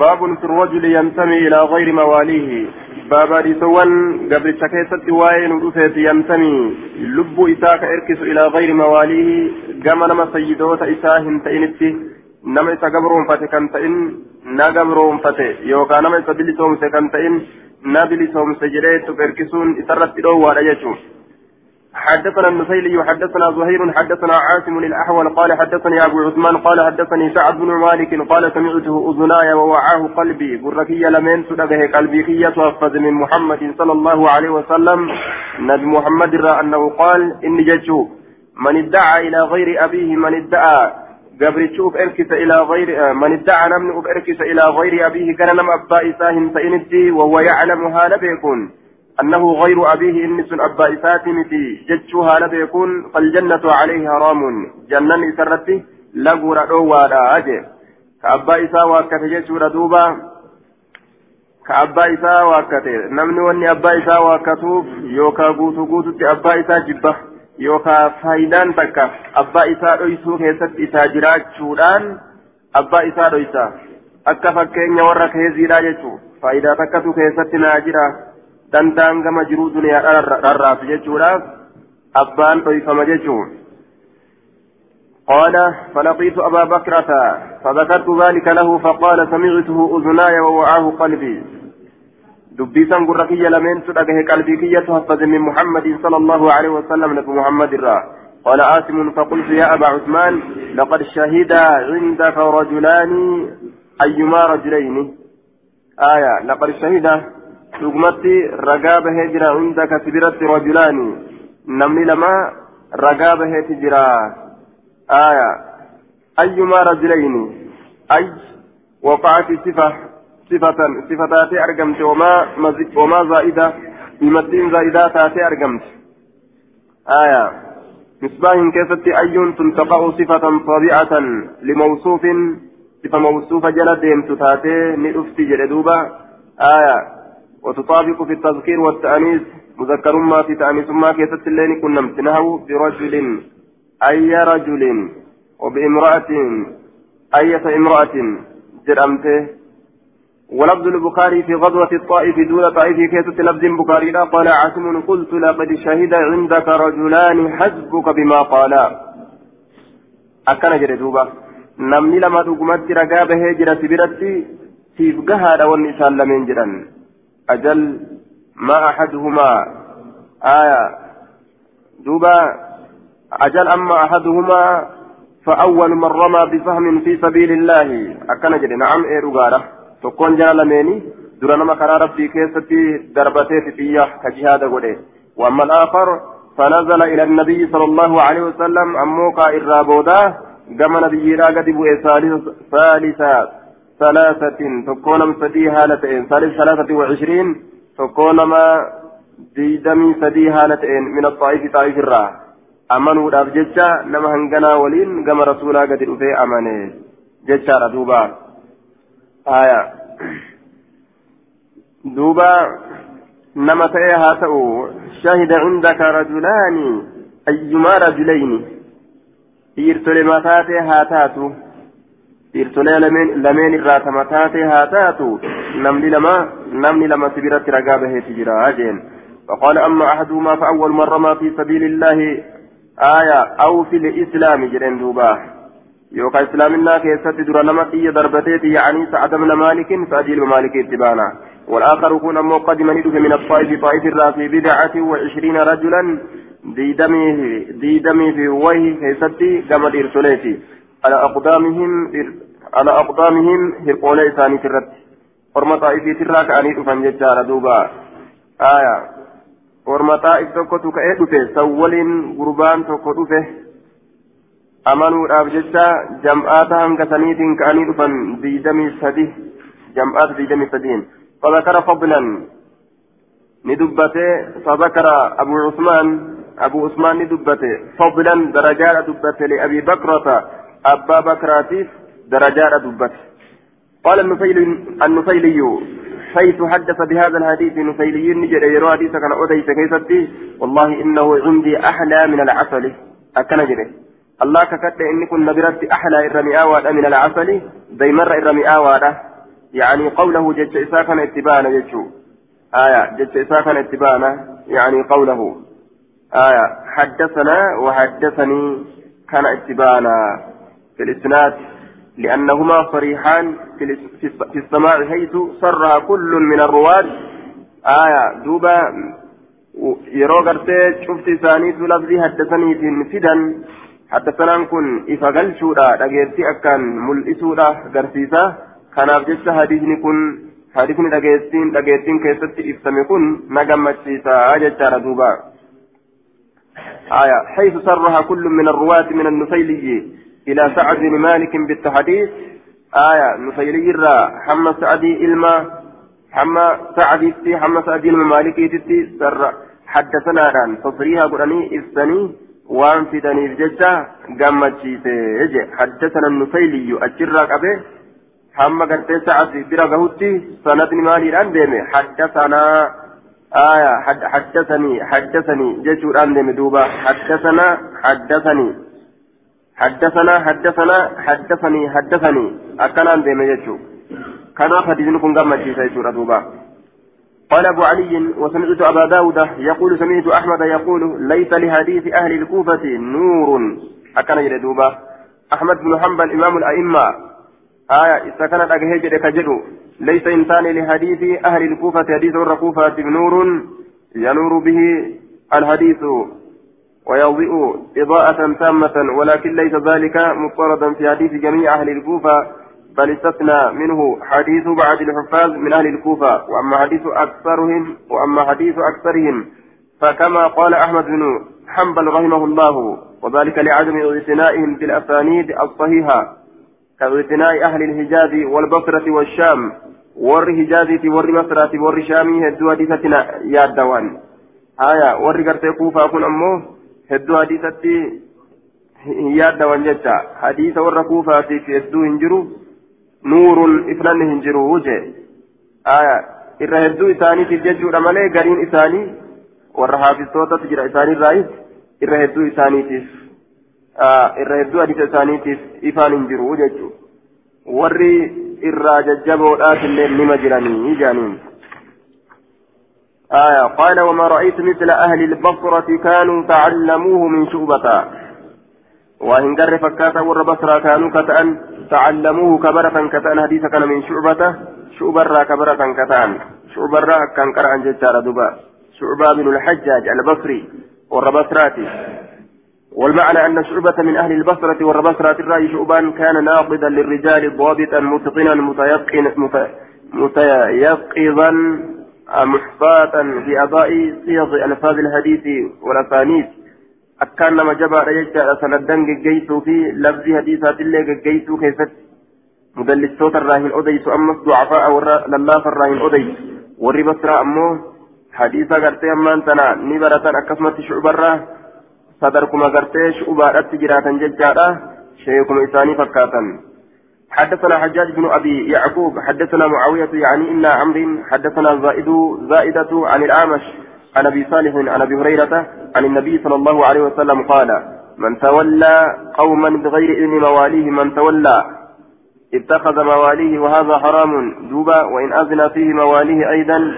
باب في الرجل ينتمي إلى غير مواليه. بابا ريسوان قبل شكيسة وين ودفت ينتمي. لب إساك إركس إلى غير مواليه. قام نما سيدوت إساهن تئنتي نما إسا قبرون فتي كان تئن نا قبرون فتي يوكا نما إسا بلسوم سكان تئن نا بلسوم سجريت إركسون إسرت إلوه على يجوم حدثنا النفيلي حدثنا زهير حدثنا عاصم الأحول قال حدثني أبو عثمان قال حدثني سعد بن مالك قال سمعته أذناي ووعاه قلبي. بركي لمن سدبه قلبي كي يتوفز من محمد صلى الله عليه وسلم. نبي محمد را أنه قال إني ججو من ادعى إلى غير أبيه من ادعى. قبل تشوف إركس إلى غير من ادعى نمن إركس إلى غير أبيه كان نم أبا إساهم فإنتي وهو يعلم هذا بيكون. أنه غير أبيه إنس أبا إساتمتي جتشوها لبيكون فالجنة عليه حرام جنة إسرتي لقور أوالا أجي كأبا إسا واكت جتشورا دوبا كأبا إسا واكت نمني واني أبا إسا واكتوف يوكا قوتو قوتو أبا إسا جبه يوكا فايدان تكا أبا إسا أيسو كيست إسا جراجشوران أبا إسا أيسا akka fakkeenya warra keeziidha jechuun faayidaa takkatu keessatti naa jira danda'an gama jiruu duniyaa dharraaf jechuudhaaf abbaan dhoyfama jechuun قال فلقيت أبا بكرة فذكرت ذلك له فقال سمعته أذناي ووعاه قلبي دبيسا قرقي لمن تدقه قلبي كي من محمد صلى الله عليه وسلم لك محمد الرا قال آسم فقلت يا أبا عثمان لقد شهد عندك رجلان أيما رجلين آية لقد شهد dhugumatti ragaa bahee jira hundaka sibiratti rajulaani namni lama ragaa baheeti jira aya ayyumaa rajulayni ay waqaati sifa sifatan sifa taatee argamte wamaa zaa'ida himattiin zaa'idaa taatee argamte aya misbaahin keessatti ayyuun tun taqa'u sifatan tabi'atan limawsuufin sifa mawsuufa jala deemtu taatee ni dhufti jedhe duuba aya وتطابق في التذكير والتأنيث مذكر ما في تأنيث ما كيست اللين كنا امتناه برجل أي رجل وبامرأة أية امرأة جرمته ولفظ البخاري في غزوة الطائف دون طائف كيست لفظ بخاري لا قال عاصم قلت لقد شهد عندك رجلان حسبك بما قالا. أكن جردوبا نمني لما تقمت رقابه جرت برتي سيف قهر والنسان لمن جرن. أجل ما أحدهما. آية. دوبا. أجل أما أحدهما فأول من رمى بفهم في سبيل الله. أكن جد نعم إيروغارة تكون جالميني درنا ما قرار ربي كيستي دربتي في فيه كجهاد غده وأما الآخر فنزل إلى النبي صلى الله عليه وسلم. أموكا إرابودا كما نبي راقد ثالثا ثلاثة تكون سدي هالتين ثالث ثلاثة وعشرين تكون ما ديدمي سدي هالتين من الطائف طائف الراه أمنوا داب ججا نما هنغنا ولين كما رسولا قد رفي أمني ججا ردوبا آية دوبا نما تأيها تأو شهد عندك رجلان أيما رجلين يرتلي ما تاتي هاتاتو dhiirtolee lameen irraa tama taate haa taatu. Namni lama namni lama sibiratti ragaa baheeti jira jeen فقال أما أحدهما فأول من رمى في سبيل الله آية أو في الإسلام جرين دوبا يوكا إسلام الله كيست در نمت ضربتيت يعني سعد بن مالك فأجيل مالك والآخر يكون أمو قدم من الطائف طائف الرافي بدعة وعشرين رجلا ديدمي ديدمي في وجه كيستي كما ديرسوليتي على أقدامهم على أقدامهم هرقولي ثاني ترت ورمى طائفي تراك أني أفهم ججارة دوبا. آية. ورمى طائف توكو تكأي دفه سولين قربان توكو دفه أمنوا jecha jam'aata hanga saniitiin ka'anii dhufan diidamii sadi jam'aata diidamii sadiin فذكر فضلا. ندبته. فذكر أبو عثمان. أبو عثمان ندبته. فضلا درجات دبته لأبي بكرة. أبا بكراتيف درجات دبت. قال النفيلي النفيلي حيث حدث بهذا الحديث نفيلي نجد يروى حديث كان أديس كيفتي والله إنه عندي أحلى من العسل. أكن جده. الله ككت إن كن نبرت أحلى الرمي من العسل زي مرة الرمي يعني قوله جج إساكن اتبانا ججو آية جج إساكن اتبانا يعني قوله. آية حدثنا وحدثني كان اتبانا في الإسناد لأنهما صريحان في السماع حيث صرها كل من الرواة آية دوبا yeroo gartee cufti isaaniitu lafdii haddasaniitiin fidan haddasanaan kun ifa galchuudha dhageettii akkaan mul'isuudha garsiisa kanaaf jecha hadiisni kun hadiisni dhageettiin dhageettiin keessatti ibsame kun na gammachiisa jechaadha duuba آية حيث صرها كل من الرواة من النفيلي إلى سعد بن مالك بالتحديث. آية نفيلي الرا. حمى سعدي إلما. حمى سعدي حمى سعدي المالكي تتي سر. حدثنا عن تصريها قرآني إفسني. وان فدني بججة. قامت حدثنا النفيلي أجرى قبه. حمى قرتي سعد. برا قهوتي. سندني مالي الآن ديمي. حدثنا. آية. حد حدثني. حدثني. جيشو الآن دوبا. حدثنا. حدثني. حدثنا حدثنا حدثني حدثني أكنا ديمي جيشو كان حديث كن قامت جيشو دوبا قال أبو علي وسمعت أبا داود يقول سمعت أحمد يقول ليس لحديث أهل الكوفة نور. أكن يردوبا أحمد بن حنبل إمام الأئمة. آية كانت أجهج كجدو ليس إنسان لحديث أهل الكوفة حديث الركوفة نور. ينور به الحديث. ويضيء إضاءة تامة ولكن ليس ذلك مضطردا في حديث جميع أهل الكوفة بل استثنى منه حديث بعض الحفاظ من أهل الكوفة. وأما حديث أكثرهم وأما حديث أكثرهم فكما قال أحمد بن حنبل رحمه الله وذلك لعدم اغتنائهم بالأسانيد الصحيحة كاغتناء أهل الحجاز والبصرة والشام ور حجازة ور مصرة ور شامي هدو حديثتنا يا الدوان. آية ور قرتي كوفة كن أمه هدو حديثتي يا الدوان جتا حديث ور كوفة في هدو هنجرو نور إفنان هنجرو وجه آية irra hedduu isaaniitiif jechuudha malee gariin isaanii warra haafistootatu jira isaanii irraayis irra hedduu isaaniitiif irra hedduu hadiisa isaaniitiif ifaan hin jiru jechuudha warri irraa jajjaboodhaas illee nima jiranii jaaniin. آية. قال وما رأيت مثل أهل البصرة كانوا تعلموه من شعبة. وإن قر فكاتا ور بصرة كانوا كتأن تعلموه كبرة كتأن. حديث كان من شعبة. شعبرة كبرة كتأن. شعبرة كان قرأ ججار دبا شعبة بن الحجاج البصري والربصراتي والمعنى أن شعبة من أهل البصرة والربصرات الرأي شعبان كان ناقدا للرجال ضابطا متقنا متيقن متيقظا محفاظا في أداء صيغ ألفاظ الحديث والأسانيد jabaadha jechaadha sanaddan geggeeysuu fi labsii hadiisaatillee geggeeysuu keessatti mudallistoota irraa hin odeysu ammas ducafaa'a warra lallaafa irraa hin odeysu warri basraa ammoo hadiisa gartee ammaan tana ni baratan akkasumatti shucubarraa sadarkuma gartee shucubaadhatti jiraatan jechaadha sheekuma isaanii fakkaatan حدثنا حجاج بن أبي يعقوب حدثنا معاوية يعني إن عمرو حدثنا زائد زائدة عن الأعمش عن أبي صالح عن أبي هريرة عن النبي صلى الله عليه وسلم قال من تولى قوما بغير إذن مواليه من تولى اتخذ مواليه وهذا حرام دوبا وإن أذن فيه مواليه أيضا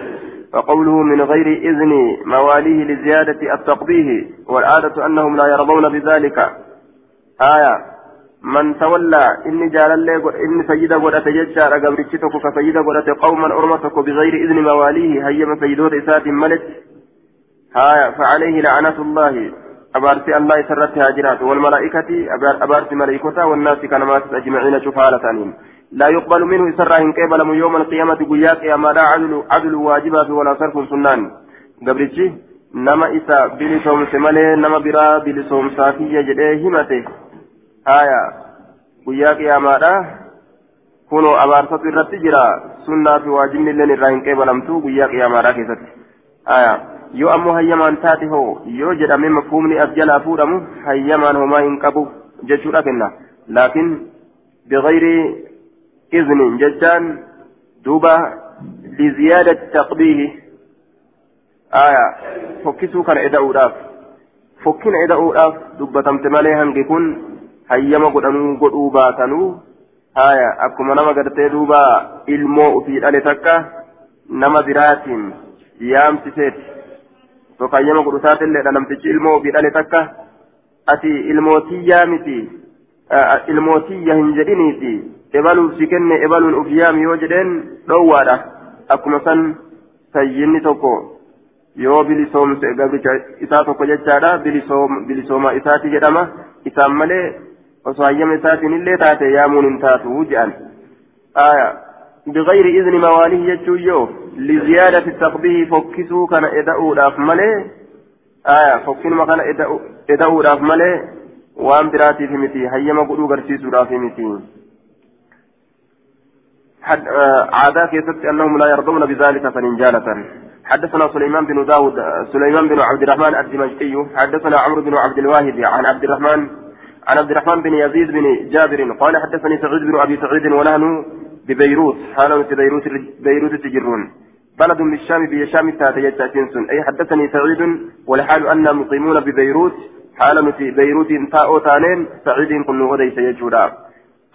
فقوله من غير إذن مواليه لزيادة التقبيه والعادة أنهم لا يرضون بذلك. آية. من تولى إني جال الله إني سيدا قد تججار قبرتك فسيدا قد قوما أرمتك بغير إذن مواليه هيما سيدود إسات ملك. فعليه لعنة الله. أبارتي الله سرت هاجرات. والملائكة أبارتي ملائكة والناس كانت أجمعين شفالة لا يقبل منه سرهم قبل يوم القيامة قياك يا ما لا عدل عدل واجبات ولا صرف سنان. قبرتي نما إسا بلسوم سمالي نما برا بلسوم صافية جده همته. هايا قياك يا ما لا كونوا أبارتي الرتجرا سنة في واجب لن الرهن قبل أمتو قياك يا ما لا كيست آية yoo ammoo hayyamaan taate hoo yoo jedhame mafhuumni as jalaa fuudhamu hayyamaan homaa hin qabu jechuudha kenna laakiin bigayri iznin jechaan duuba liziyaadati taqbiihi aya fokkisuu kana eda'uudhaaf fokkina eda'uudhaaf dubbatamte malee hangi kun hayyama godhanuu godhuu baatanuu haya akkuma nama gartee duuba ilmoo ufii dhale takka nama biraatiin yaamsiseeti sokayyama godhu taatelleedha namtichi ilmoo ufii dhale takka ati ilmootiyyaa miti ilmootiyya hin jedhiniiti ebaluuf si kenne ebaluun uf yaami yoo jedheen dhoowwaadha akkuma san sayyinni tokko yoo bilisoomse gabricha isaa tokko jechaadha bilisooma isaati jedhama isaan malee osoo hayyama isaatiin illee taate yaamuun hin taatu jedhan بغير إذن مواليه يجويو لزيادة التقبيه فكسو كان إدأو داف ملي. آية. فكين ما كان إدأو داف ملي. وام براتي في متي. هيما قلو غرسيسو داف متي. حد عادا كيست أنهم لا حدثنا سليمان بن داود سليمان بن عبد الرحمن الدمشقي. حدثنا عمرو بن عبد الواحد عن عبد الرحمن عن عبد الرحمن بن يزيد بن جابر قال حدثني سعيد بن أبي سعيد ونحن ببيروت حال في بيروت بيروت تجرون بلد بالشام بشام تاتيتاتينسون أي حدثني سعيد والحال اننا مقيمون ببيروت حال في بيروت تاء تانين سعيد كن غدي سيجودا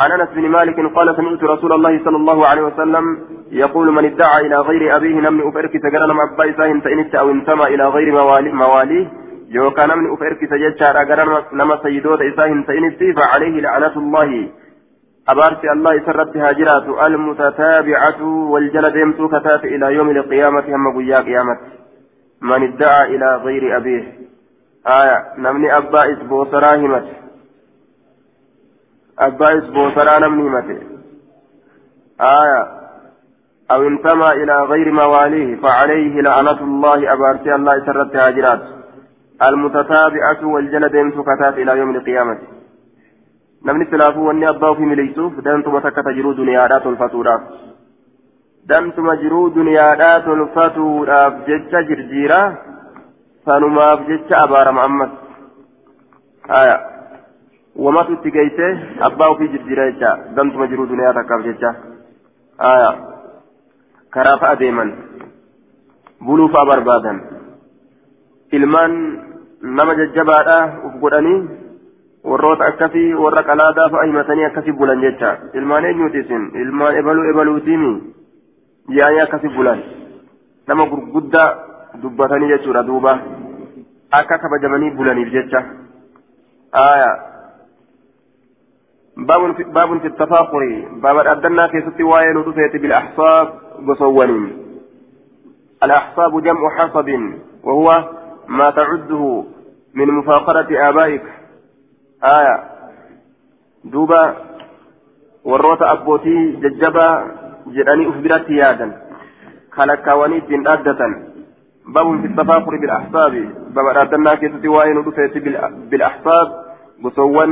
عن أنس بن مالك قال سمعت رسول الله صلى الله عليه وسلم يقول من ادعى إلى غير أبيه نمن افرك سجلنا مع أبا فإن أو انتمى إلى غير مواليه. يوكا نمن أفرك سجدشار أجر نما سيدوت إساهن سينتي فعليه لعنة الله أبارت الله سرت هاجرات المتتابعة والجلد يمسو كتات إلى يوم القيامة هم قيا قيامة من ادعى إلى غير أبيه آية نمني أبا إسبو سراهمت أبا إسبو سرا نمني متي آية أو انتمى إلى غير مواليه فعليه لعنة الله أبارت الله سرت هاجرات المتتابعة والجلد سكتات إلى يوم القيامة. نمني سلافو واني أباو في مليسوف دانتما تكت جرو دنيا دات الفتورة. دانتما جرو دنيا دات الفتورة ججة جرجيرة سانما ججة أبار محمد. آية. وما تتقيته أباو في جرجيرة ججة دانتما جرو دنيا تكاف ججة آية. كرافة أديما بلوفا بربادا ilmaan nama jajjabaadha uf godhanii warroota akkasii warra qalaadaa fa'a himatanii akkasii bulan jecha ilmaan eenyuuti isin ilmaan ebaluu ebaluutiimi yaa'anii akkasii bulan nama gurguddaa dubbatanii jechuudha duuba akka kabajamanii bulaniif jecha aya باب في التفاخر باب الأدنى في ست وائل ودفيت بالأحصاب قصوان الأحصاب جمع حصب وهو ما تعده من مفاخرة آبائك. آية. دوبا وروت أبوتي ججبا جراني أخبرت يادا خلقاوني جن أدة باب في التفاخر بالأحساب. باب أردنا كيستي وين ودفت بالأحساب. بصوان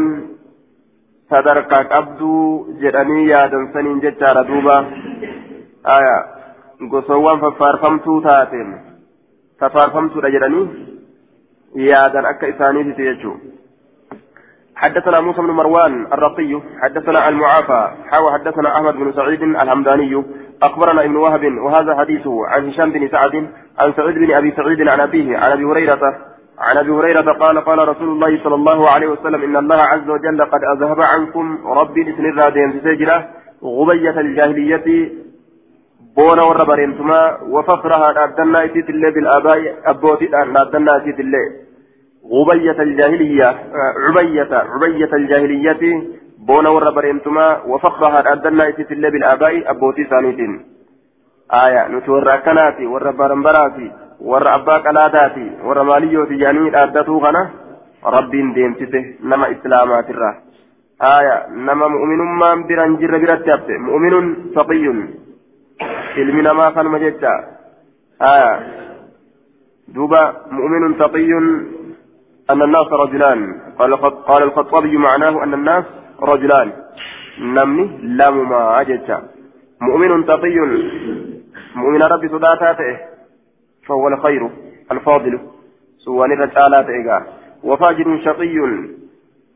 sadarkaa qabduu jedhanii yaadan saniin jechaadha duuba aya gosowwan faffaarfamtuu taateen تفارفمت رجلني يادا أكا إساني في حدثنا موسى بن مروان الرقي حدثنا المعافى حاوى حدثنا أحمد بن سعيد الحمداني أخبرنا ابن وهب وهذا حديثه عن هشام بن سعد عن سعيد بن أبي سعيد عن أبيه عن أبي هريرة عن أبي هريرة قال قال رسول الله صلى الله عليه وسلم إن الله عز وجل قد أذهب عنكم ربي لسن الرادين في سجلة غبية الجاهلية بونا ورا بريمتما وفخرها نادنا إتيت الله بالآباء أبوتي نادنا إتيت الله غبية الجاهلية عبية عبية الجاهلية بونا ورا بريمتما وفخرها نادنا إتيت الله بالآباء أبوتي ثانيتين آية نتورا كناتي ورا برمبراتي ورا أبا كلاتاتي ورا ماليوتي يعني أدتو غنا ربين ديمتته نما إسلامات الراه آية نما مؤمن ما برنجر برتبت مؤمن تقي ilmi namaa kanuma jecha aya دوبا مؤمن تقي أن الناس رجلان قال قال الخطابي معناه أن الناس رجلان نمني لام ما أجت مؤمن تقي مؤمن ربي صداتاته فهو الخير الفاضل سواني رجالات إيقا وفاجر شقي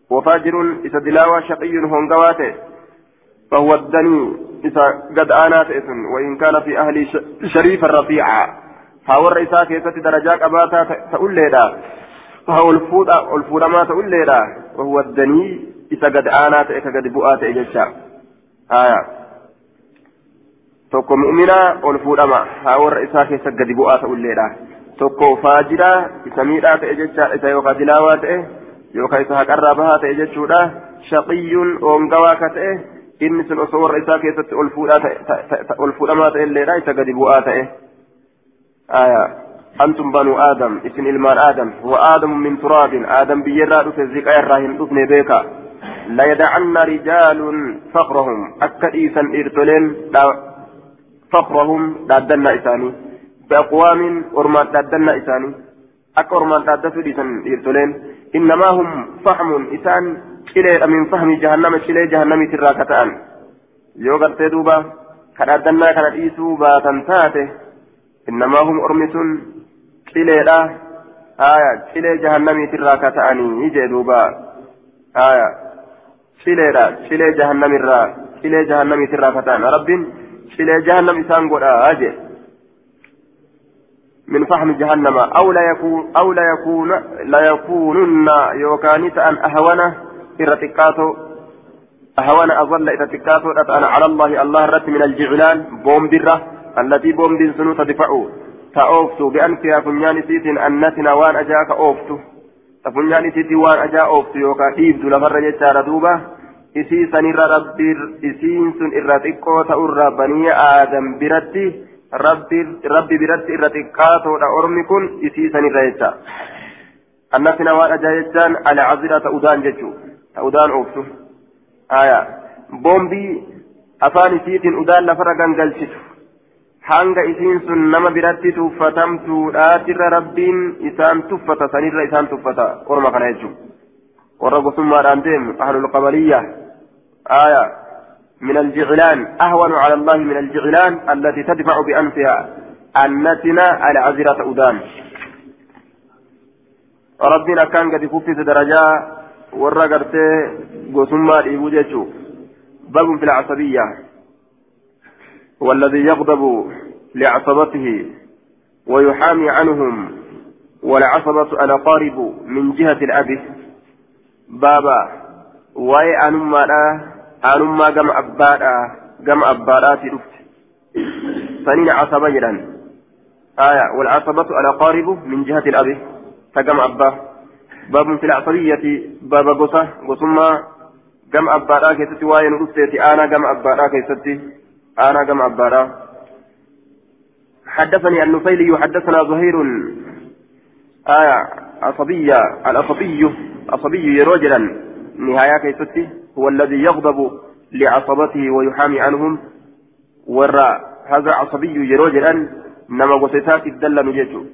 وفاجر إذا دلاوى شقي هنقواته فهو الدني إذا قد آنات إثن وإن كان في أهل شريف الرفيعة فهو الرئيسة كيسة درجات أباتا تقول لها فهو الفود الفود ما تقول لها وهو الدني إذا قد آنات إذا قد بؤات إجشا آية mu'minaa ol fuudhama haa warra isaa keessa gadi bu'aa ta'ulleedha tokko faajiraa isa miidhaa ta'e jechaadha isa yookaan dilaawaa ta'e yookaan isa haqarraa bahaa ta'e jechuudha shaqiyyuun oongawaa ka ta'e inni sun osoo warra isaa keessatti ol fuudhamaa ta'elleedha isa gadi bu'aa ta'e banu aadam isin ilmaan aadam wa aadamu min turaabin aadam biyyarraa dhufe ziqa irraa hin dhufne beeka ليدعن رجال فقرهم أكديسا إرتلين فقرهم دادنا إساني بأقوام أرمان دادنا إساني أك أرمان ديسا إرتلين إنما هم فهم إسان إلى من فهم جهنم إلى جهنم تراكتان gartee duuba kadhadannaa kana dhiisuu baatan taate innamaahum ormi sun cileedha aya cilee jahannamiitirraa ka ta'anii jee duuba aya cileedha cilee jahannamirraa cilee jahannamiitirraa ka ta'an rabbiin cilee jahannam isaan godhaa jee من فهم جهنم أو لا يكون أو لا يكون لا يكونن يوكانيت أن أهونه إرتقاته أهون أظل إذا تكاتو أنا على الله الله رت من الجعلان بوم برة التي بوم دين سنو تدفعوا تأوفتو بأنفها فنيان سيت أنتنا وان أجاك أوفتو فنيان سيت وان أجا أوفتو يوكا إيبدو لفر جتار دوبا إسي سنر ربير إسين سن إرتقو تأر بني آدم برتي ربي ربي برتي إرتقاتو لأرمي كن إسي سنر جتا أنتنا وان أجا جتان على عزيرة أودان أودان أوفتو aya boombii afaan isiitiin udaan lafarra gangalchitu hanga isiin sun nama biratti tuffatamtuudhaatirra rabbiin isaan tuffata sanirra isaan tuffata orma kana jechuun warra gosummaadhaan deemu ahlul qabaliyya aya من الجعلان أهون على الله من الجعلان التي تدفع بأنفها النتنة العذرة أدان ربنا كان قد كفت درجات warra gartee gosummaa dhiibuu jechuu باب في العصبية والذي يغضب لعصبته ويحامي عنهم والعصبة الأقارب من جهة الأب بابا واي أنما لا أنما جم أبادا جم أبادا في رفت سنين عصبة جدا آية والعصبة الأقارب من جهة الأب فجم أباه باب في العصرية باب قصة قصما قم أبارا كيستي واين رفتي أنا قم أبارا كيستي. أنا قم أبارا حدثني النفيلي حدثنا زهير. آية عصبية العصبي عصبي رجلا نهاية كيستي هو الذي يغضب لعصبته ويحامي عنهم. ورا هذا عصبي رجلا نما قصتات الدل نجيته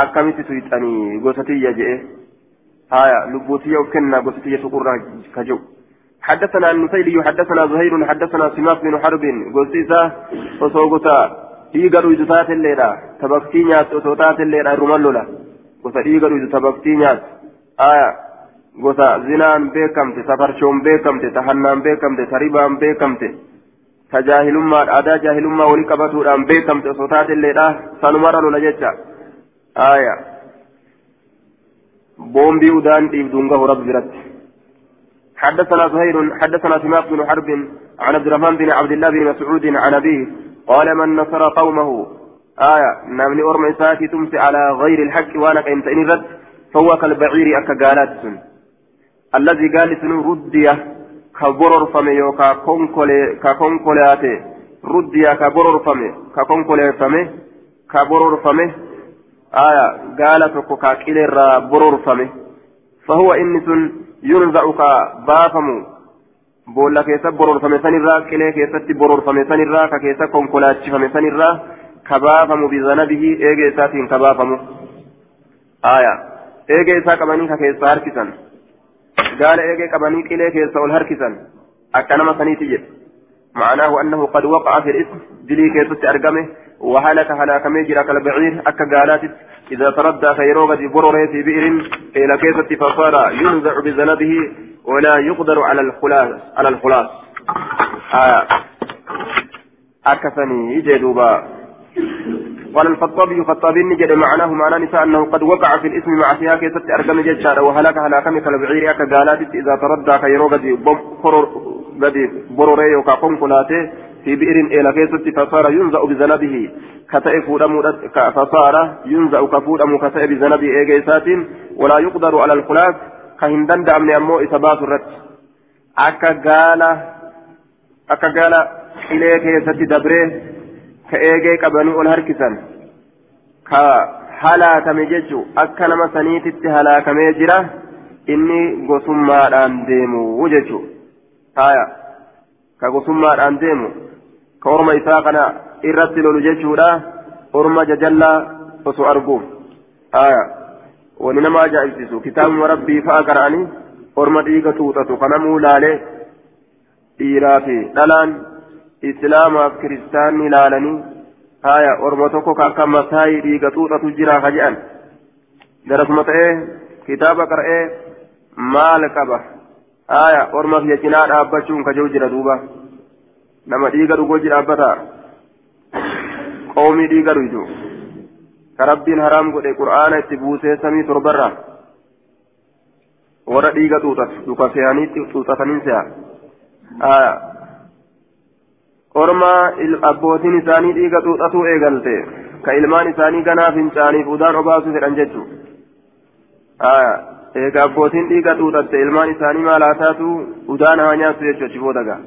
akkamitti tuyxanii gosatiyya je'e haya lubbuutiyya of kennaa gosatiyya tuqurraa ka jiru حدثنا النفيلي حدثنا زهير حدثنا سماك بن حرب قصيصة وصوغتا dhiiga dhuydu taate illeedha tabaktii nyaattu osoo taate illeedha irruman lola gosa dhiiga dhuydu tabaktii nyaattu aya gosa zinaan beekamte safarshoon beekamte tahannaan beekamte taribaan beekamte ta jaahilummaa aadaa jaahilummaa walii qabatuudhaan آية. بومبي ودان ديبدونغه رب برت حدثنا زهير حدثنا سماك بن حرب عن عبد الرحمن بن عبد الله بن مسعود عن أبيه قال من نصر قومه. آية. نامني أرمى ساتي تمسي على غير الحق وأنا كنت إن رد فهو كالبعير أكا قالات الذي قال سنو ردية كبرر فمي يوكا ردية كبرر فمي كونكولاتي فمي كبرر فمي آية قال تكو كاكيل برور فمه. فهو إنس ينزع كبافم بولا كيسا برور فمه سنرا كيلي كيسا برور فمه سنرا كيسا كونكولاتش فمه سنرا كبافم بذنبه إيجي ساتين كبافم. آية. إيجي سا كباني كيسا هركسا قال إيجي كباني كيلي كيسا والهركسا أكنما سنيتي معناه أنه قد وقع في الاسم دلي كيسا أرقمه. وهلك هلاك ميجرا كالبعير أكا قالات إذا تردى خيروغة برره في بئر إلى كيسة فصار ينزع بذنبه ولا يقدر على الخلاص على الخلاص. آه. أكثني يجدوبا قال الخطابي خطابي نجد معناه معنى نساء أنه قد وقع في الاسم مع فيها كيسة أرقم ججار وهلك هلاك مثل بعير أكا قالات إذا تردى خيروغة بروري يوكا قنقلاته في بئر إلى كيست فصار ينزأ بذنبه كتئ فودم فصار ينزأ كفودم كتئ بذنبه إيجيسات ولا يقدر على الخلاف. كهندن دامني أمو إثبات الرد أكا قال أكا قال إليه كيست دبره. كإيجي والهركسان ka halaakame jechuun akka nama saniititti halaakamee jira inni gosummaadhaan deemu jechuun gosummaadhaan deemu ka orma isaa kana irratti lolu jechuudha orma jajallaa osoo arguuf haaya wani nama ajaa'ibsiisu kitaabuma rabbii fa'a qara'anii orma dhiiga tuuxatu kanamuu laalee dhiiraa fi dhalaan islaamaaf kiristaanni laalanii haya orma tokko ka akka masaayii dhiiga xuuxatu jira ka jedhan darasuma ta'ee kitaaba qara'ee maal qaba orma biyya cinaa dhaabbachuun ka jiru jira duuba nama dhiiga dhugoo ji dhaabbata qoomii dhiiga dhuydu ka rabbiin haraam godhe qur'aana itti buusee samii torbarra warra dhiiga xuuxatu duka seeyaniitti xuuxataniin se'a haya orma abbootiin isaanii dhiiga xuuxatuu eegalte ka ilmaan isaanii ganaa fincaaniif udaan obaasuu fedhan jechuun eega abbootiin dhiiga xuuxatte ilmaan isaanii maal haa taatu udaan haa nyaattu jechuudha achi booda gaa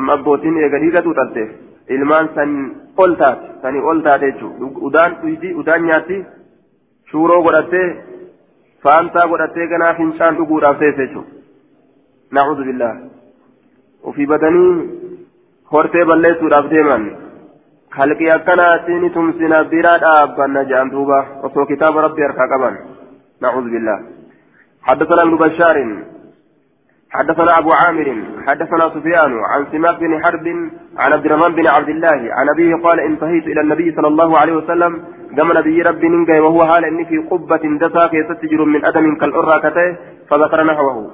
amma abbootiin eega dhiiga xuuxatte ilmaan san ol taate sanii ol taate jechuudha udaan dhuydi udaan nyaatti shuuroo godhattee faantaa godhattee ganaa fincaan dhuguudhaaf teesse jechuudha naa'udhu billaa ofii badanii. hortee balleessuudhaaf deeman halqii akkanaatiin tumsina bira dhaabbanna jedhan duuba osoo kitaaba rabbi harkaa qaban نعوذ بالله حدثنا ابن بشار حدثنا أبو عامر حدثنا سفيان عن سماك بن حرب عن عبد الرحمن بن عبد الله عن أبيه قال انتهيت إلى النبي صلى الله عليه وسلم قام نبي رب ننجي وهو حال إني في قبة دسا يستجر من أدم كالأرى كته فذكر نحوه.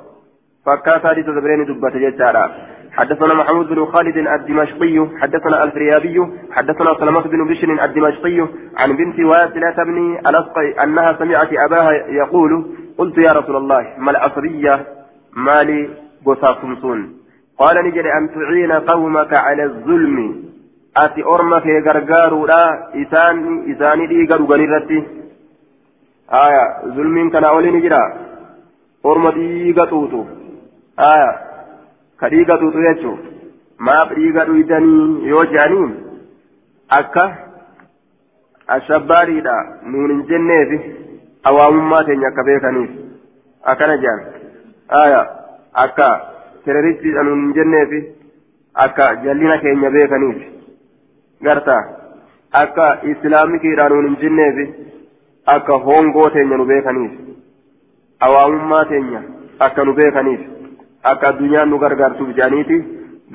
فكاتا لي تدبرين دبة ججارا حدثنا محمود بن خالد الدمشقي حدثنا الفريابي حدثنا سلمة بن بشر الدمشقي عن بنت واسلة بن الأسقي أنها سمعت أباها يقول قلت يا رسول الله ما العصرية مالي قصاصمسون قال نجد أن تعين قومك على الظلم. أتي أرمك غرغار لا إسان إساني دي غرغاني رتي آية ظلم كان أولي نجرا. أرمى دي غطوتو آية tuutu jechuun maaf dhiiga dhuydanii yoo jedhaniin akka ashabbaariidha nuun hin jenneefi awaamummaa keenya akka beekaniif akkana jedhan aya akka teroristiidha nuun hin jenneefi akka jallina keenya beekaniif garta akka islaamikiidha nuun hin jenneefi akka hongoo teenya nu beekaniif awaamummaa teenya akka nu beekaniif akka addunyaan nu gargaartuuf jedhaniiti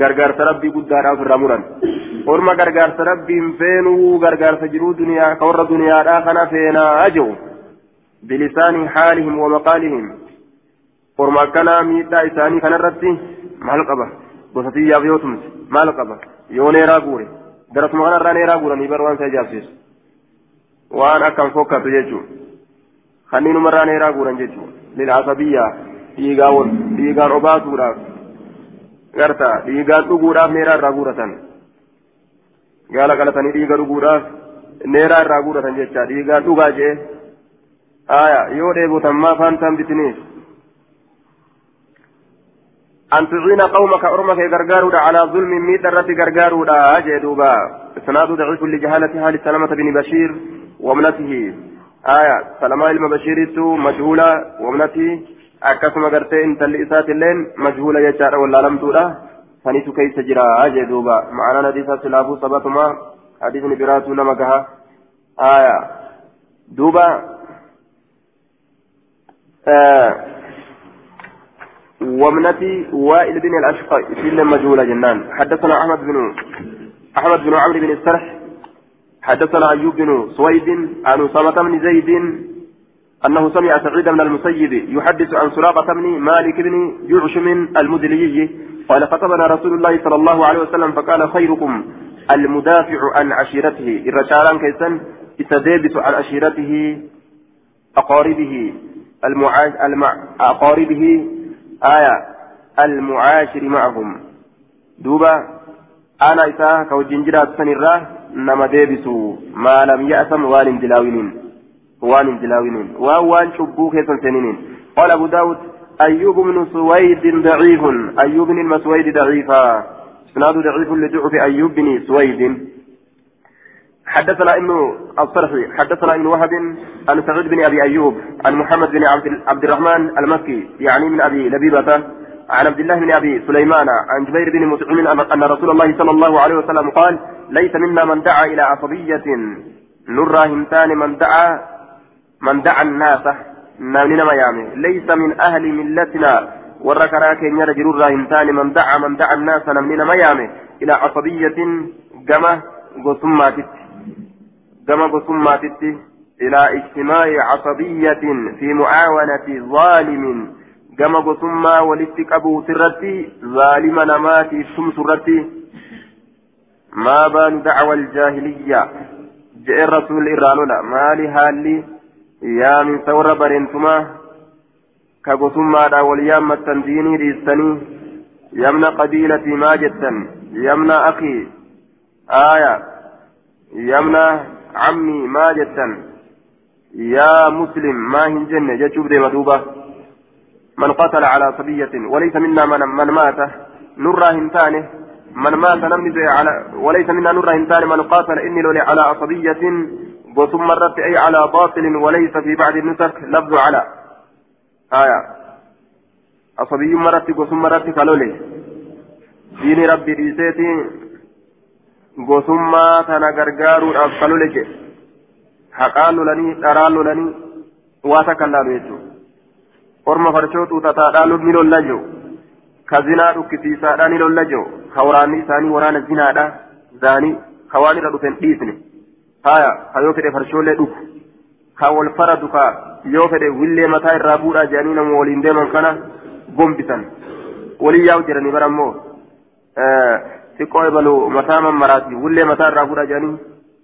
gargaarsa rabbii guddaadhaaf irra muran orma gargaarsa rabbiin feenuu gargaarsa jiruu duniyaa ka warra duniyaadhaa kana feenaa jiru akkanaa miidhaa isaanii kanarratti maal qaba gosa xiyyaaf yoo tumse maal qaba yoo neeraa guure darasuma kanarraa neeraa guuranii bar waan isa ijaabsisu waan akkan fokkatu jechuun kanniinumarraa neeraa guuran jechuun lil'asabiyyaa dhiigaan obaasuudhaaf garta dhiigaan dhuguudhaaf neeraa irraa guuratan gaala qalatanii dhiiga dhuguudhaaf neeraa irraa guuratan jecha dhiigaan dhugaa aya yoo dheebotan maa faantaan bitiniif أن تعين قومك أرمك غرغارودا على ظلم ميت الرت غرغارودا جدوبا إسناد ضعيف لجهالة حال سلمة بن بشير وابنته آية سلمة المبشير مجهولة وابنته akkasuma gartee intalli isaatiilleen majhuula jechaadha wallaalamtuudha sanitu keessa jira jee duuba ma'anaan hadiisaa silaafuu sabatuma hadiisni biraatu nama gaha aya duuba وابنتي وائل بن الأشقى في مجهولة جنان. حدثنا أحمد بن أحمد بن عمرو بن السرح. حدثنا أيوب بن سويد عن أسامة بن زيد أنه سمع سعيد بن المسيب يحدث عن سراقة بن مالك بن جعشم المدلي. قال خطبنا رسول الله صلى الله عليه وسلم فقال خيركم المدافع عن عشيرته. الرجالان كيسن يتدابت عن عشيرته أقاربه. المعاش المع... أقاربه آية المعاشر معهم. دوبا أنا إساء كوجين جرات سنرة نما ديبسو ما لم يأسم وان دلاوين وان دلاوين وان شبوك سنسنين قال أبو داود أيوب بن سويد ضعيف أيوب بن المسويد ضعيفا. إسناد ضعيف لضعف أيوب بن سويد. حدثنا ابن الصرحي حدثنا ابن وهب عن سعيد بن أبي أيوب عن محمد بن عبد الرحمن المكي يعني من أبي لبيبة عن عبد الله بن أبي سليمان عن جبير بن مطعم ان رسول الله صلى الله عليه وسلم قال ليس منا من دعا إلى عصبيه نرى همتان من دعا من دعا الناس. نامنا ما يامي ليس من أهل ملتنا وركنا كن يرجل همتان من دعا من دعا الناس. نامنا ما يامي إلى عصبيه جمع قسماتك كما قسماتك إلى اجتماع عصبية في معاونة ظالم. كما قسما ولتك أبو سرتي ظالم نماتي ثم سرتي. ما بال دعوى الجاهلية؟ جاء الرسول إيرانولا ما لهالي يا من ثور برنتما. كقسما دا واليام التنزيني ريستني. يمنى قبيلتي ما يمنى أخي. آية. يمنى عمي ما جدا يا مسلم ما هنجن جتشوف دي مدوبة. من قتل على صبية وليس منا من, من مات. نرى هنتانه من مات نمني على وليس منا نرى هنتانه من قاتل إني لولي على عصبية وثم مرت أي على باطل وليس في بعض النسخ لفظ على. آية. عصبي مرت وثم مرت كالولي دين ربي ديسيتي gosummaa tana gargaaruudhaaf kalole jedhe haqaan lolanii dharaan lolanii waa takka laalu jechuudha orma farshoo xuuxataadhaan ni lolla jiru ka zinaa dhukkisiisaadhaan ni lolla jiru ka waraanni isaanii waraana zinaadha zaanii ka waan irra dhufen dhiisne haya ka yoo fedhe farshoolee dhufu ka wal faradu ka yoo fedhe willee mataa irraa fuudhaa jedhanii nama waliin deeman kana gombisan walii yaa'u jedhanii bara xiqqoo ebalu mataa mammaraati wullee mataa irraa fudha jedhanii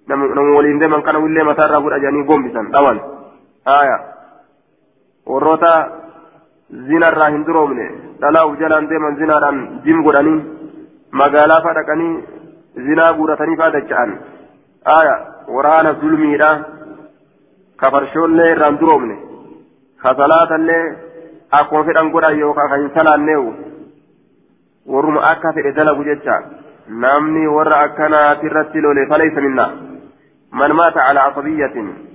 nama waliin deeman kana wullee mataa irraa fudha jedhanii gombisan dhawan haya warroota zina irraa hin duroomne dhalaa uf jalaan deeman zinaadhaan jim godhanii magaalaa faa dhaqanii zinaa guuratanii faa dacha'an haya waraana zulmiidha ka farshoollee irraan duroomne ka salaatallee akkuma fedhan godhan yookaan kan hin salaanneewu warruma akka fedhe dalagu jecha namni warra akkanaati irratti lole falaysa minna. Man maata calaa asabiyatin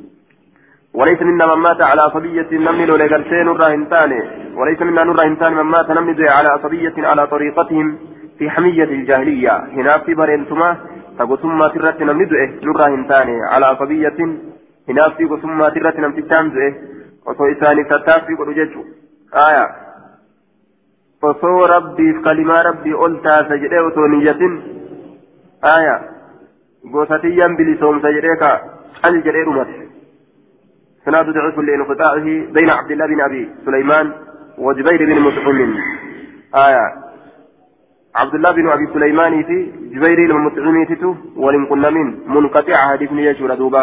وليس منا من مات على عصبية لقلتين نرى هنتاني وليس منا نرى هنتاني من مات نمني على عصبية على طريقتهم في حمية الجاهلية هنا في برينتما فقسم ترت نمني نرى هنتاني على عصبية هنا في قسم ترت نمني تانزئ وصو إساني فتافي قد آية osoo rabbiif kalimaa rabbii ol taasa jedhee osoo niyyatin aya gosatiyyan bilisoomsa jedhee ka cal jedhee dhumate. سناد ضعيف لانقطاعه بين عبد الله بن ابي سليمان وجبير بن مطعم آية عبد الله بن ابي سليمان في جبير بن مطعم تتو ولم كنا من منقطع حديث يشور دوبا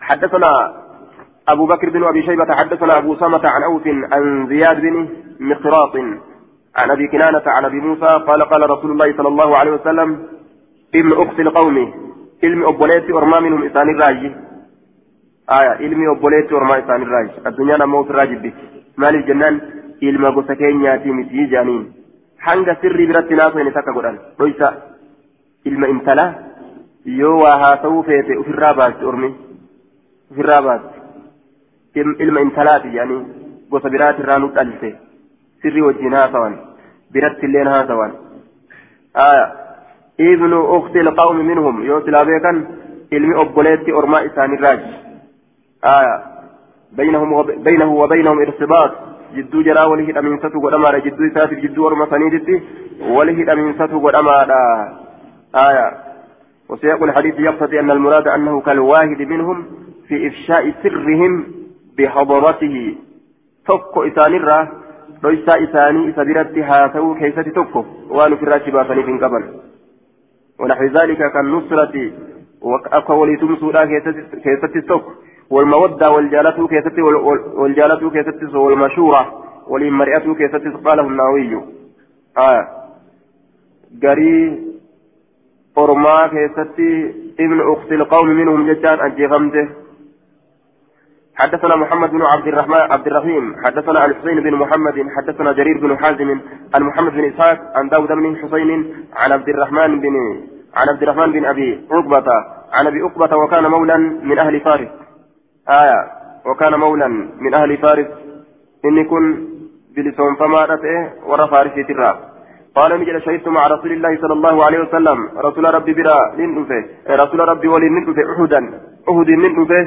حدثنا أبو بكر بن أبي شيبة حدثنا أبو سامة عن أوف عن زياد بن مقراط. عن أبي كنانة عن أبي موسى قال قال رسول الله صلى الله عليه وسلم ابن أخت القوم علم أبوليتي أرما منهم إسان الراجي آية علم أبوليتي أرما إسان الراجي الدنيا في الراجي بك. مال الجنان علم غسكين ياتي متي جانين. hanga sirrii biratti naasoo inni takka godhan dhoysa ilma intala yoo waa haasawuu feete ofirraa baasti ormi ofirraa baasti ilma intalaati jedhanii gosa biraatirraa nu dhalse sirrii wajjin haasawan biratti illeen haasawan ibnu ukti ilqawmi minhum yoo silaa beekan ilmi obboleetti ormaa isaanirraaj بينه وبينهم ارتباط جدو جرا وله الأمينسة قدما جدو إساتف جدو ورما سنيدتي وله الأمينسة قدما آية وسياق الحديث يقتضي أن المراد أنه كالواحد منهم في إفشاء سرهم بحضرته تك إسانرا ليس إساني إسابرت هاتو كيسة تك وأن في الراشبة فنفن قبل ونحو ذلك كالنصرة وأقوى تمسولا كيسة تك والمودة والجالة كيسة والجالة كيسة والمشورة مرئته كيستي قاله النووي آه قري أرما كيستي ابن أخت القوم منهم ججان أجيغمته حدثنا محمد بن عبد الرحمن عبد الرحيم حدثنا الحسين بن محمد حدثنا جرير بن حازم عن محمد بن إسحاق عن داود بن حسين عن عبد الرحمن بن عن عبد الرحمن بن أبي عقبة عن أبي عقبة وكان مولا من أهل فارس. آية وكان مولا من أهل فارس. إني كن بلسون فما رتئه ورا فارسي ترى. قال نجد شهدت مع رسول الله صلى الله عليه وسلم. رسول ربي برا ننفه رسول ربي ولي ننفه أحدا. أحد ننفه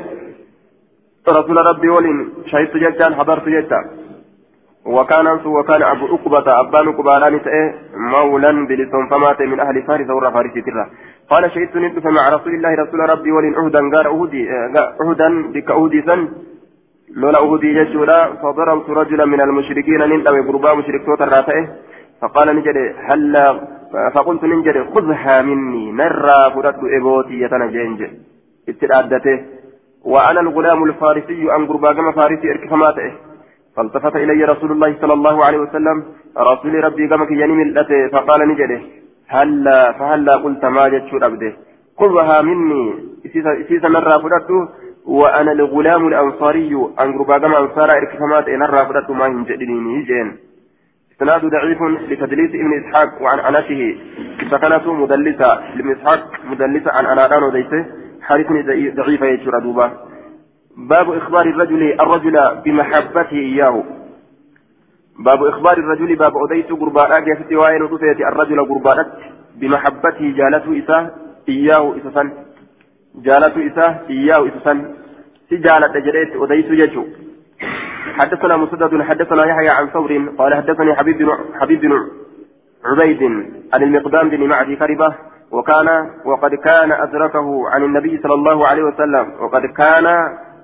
رسول ربي ولين شهدت جدا حضرت جدا. وكان وكان أبو عقبة أبان قبالان تأه مولا بلسان فمات من أهل فارس ورا فارس ترى. قال شهدت ندف مع رسول الله رسول ربي ولين أهدا قال أهدي أهدا بك أهدي سن. لولا أهدي ججولا فضربت رجلا من المشركين نندم قربا مشرك توتر فقال نجد هل فقلت نجد خذها مني نرى فرد إبوتي يتنجنج. اترأدته. وأنا الغلام الفارسي أن قربا كما فارسي إركفماته فالتفت إلي رسول الله صلى الله عليه وسلم. رسول ربي كما كياني ملته. فقال نجده هلا فهلا قلت ما جدت أبده خذها مني. إسيسا نرى فرده وأنا الغلام الأنصاري أن قربا كما أنصار إركفماته نرى فرده ما ينجدني جين إسناد ضعيف لتدليس ابن إسحاق وعن أناته سكنته مدلسة. لابن إسحاق مدلسة عن أنادان وديته حارثني ضعيفة يجرى دوبا باب إخبار الرجل الرجل بمحبته إياه. باب إخبار الرجل باب أديت قربانا كيف وين الرجل قربانت بمحبته جالته إساه إياه إسسا جالته إساه إياه إسسا سجالة جريت أديت يجو حدثنا مسدد حدثنا يحيى عن ثور قال حدثني حبيب بن حبيب بن عبيد عن المقدام بن معدي كربة وكان وقد كان أدركه عن النبي صلى الله عليه وسلم. وقد كان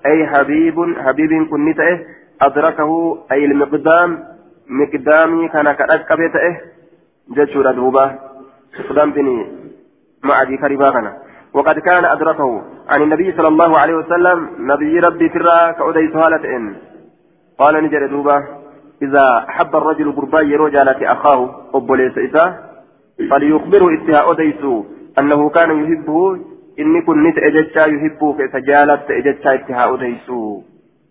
أي حبيب حبيب كنته أدركه أي المقدام مقدامي كان كأكبته جدشور دوبا مقدام بني معدي كربا كان. وقد كان أدركه عن النبي صلى الله عليه وسلم نبي ربي ترى كأدي سهالة إن. قال نجر دوبا إذا حب الرجل قربا يرو جالة أخاه أبو ليس إساه فليخبره اتها أديسو أنه كان يحبه. إني كنت أجتشا يحبه فسجالت أجتشا اتها أديسو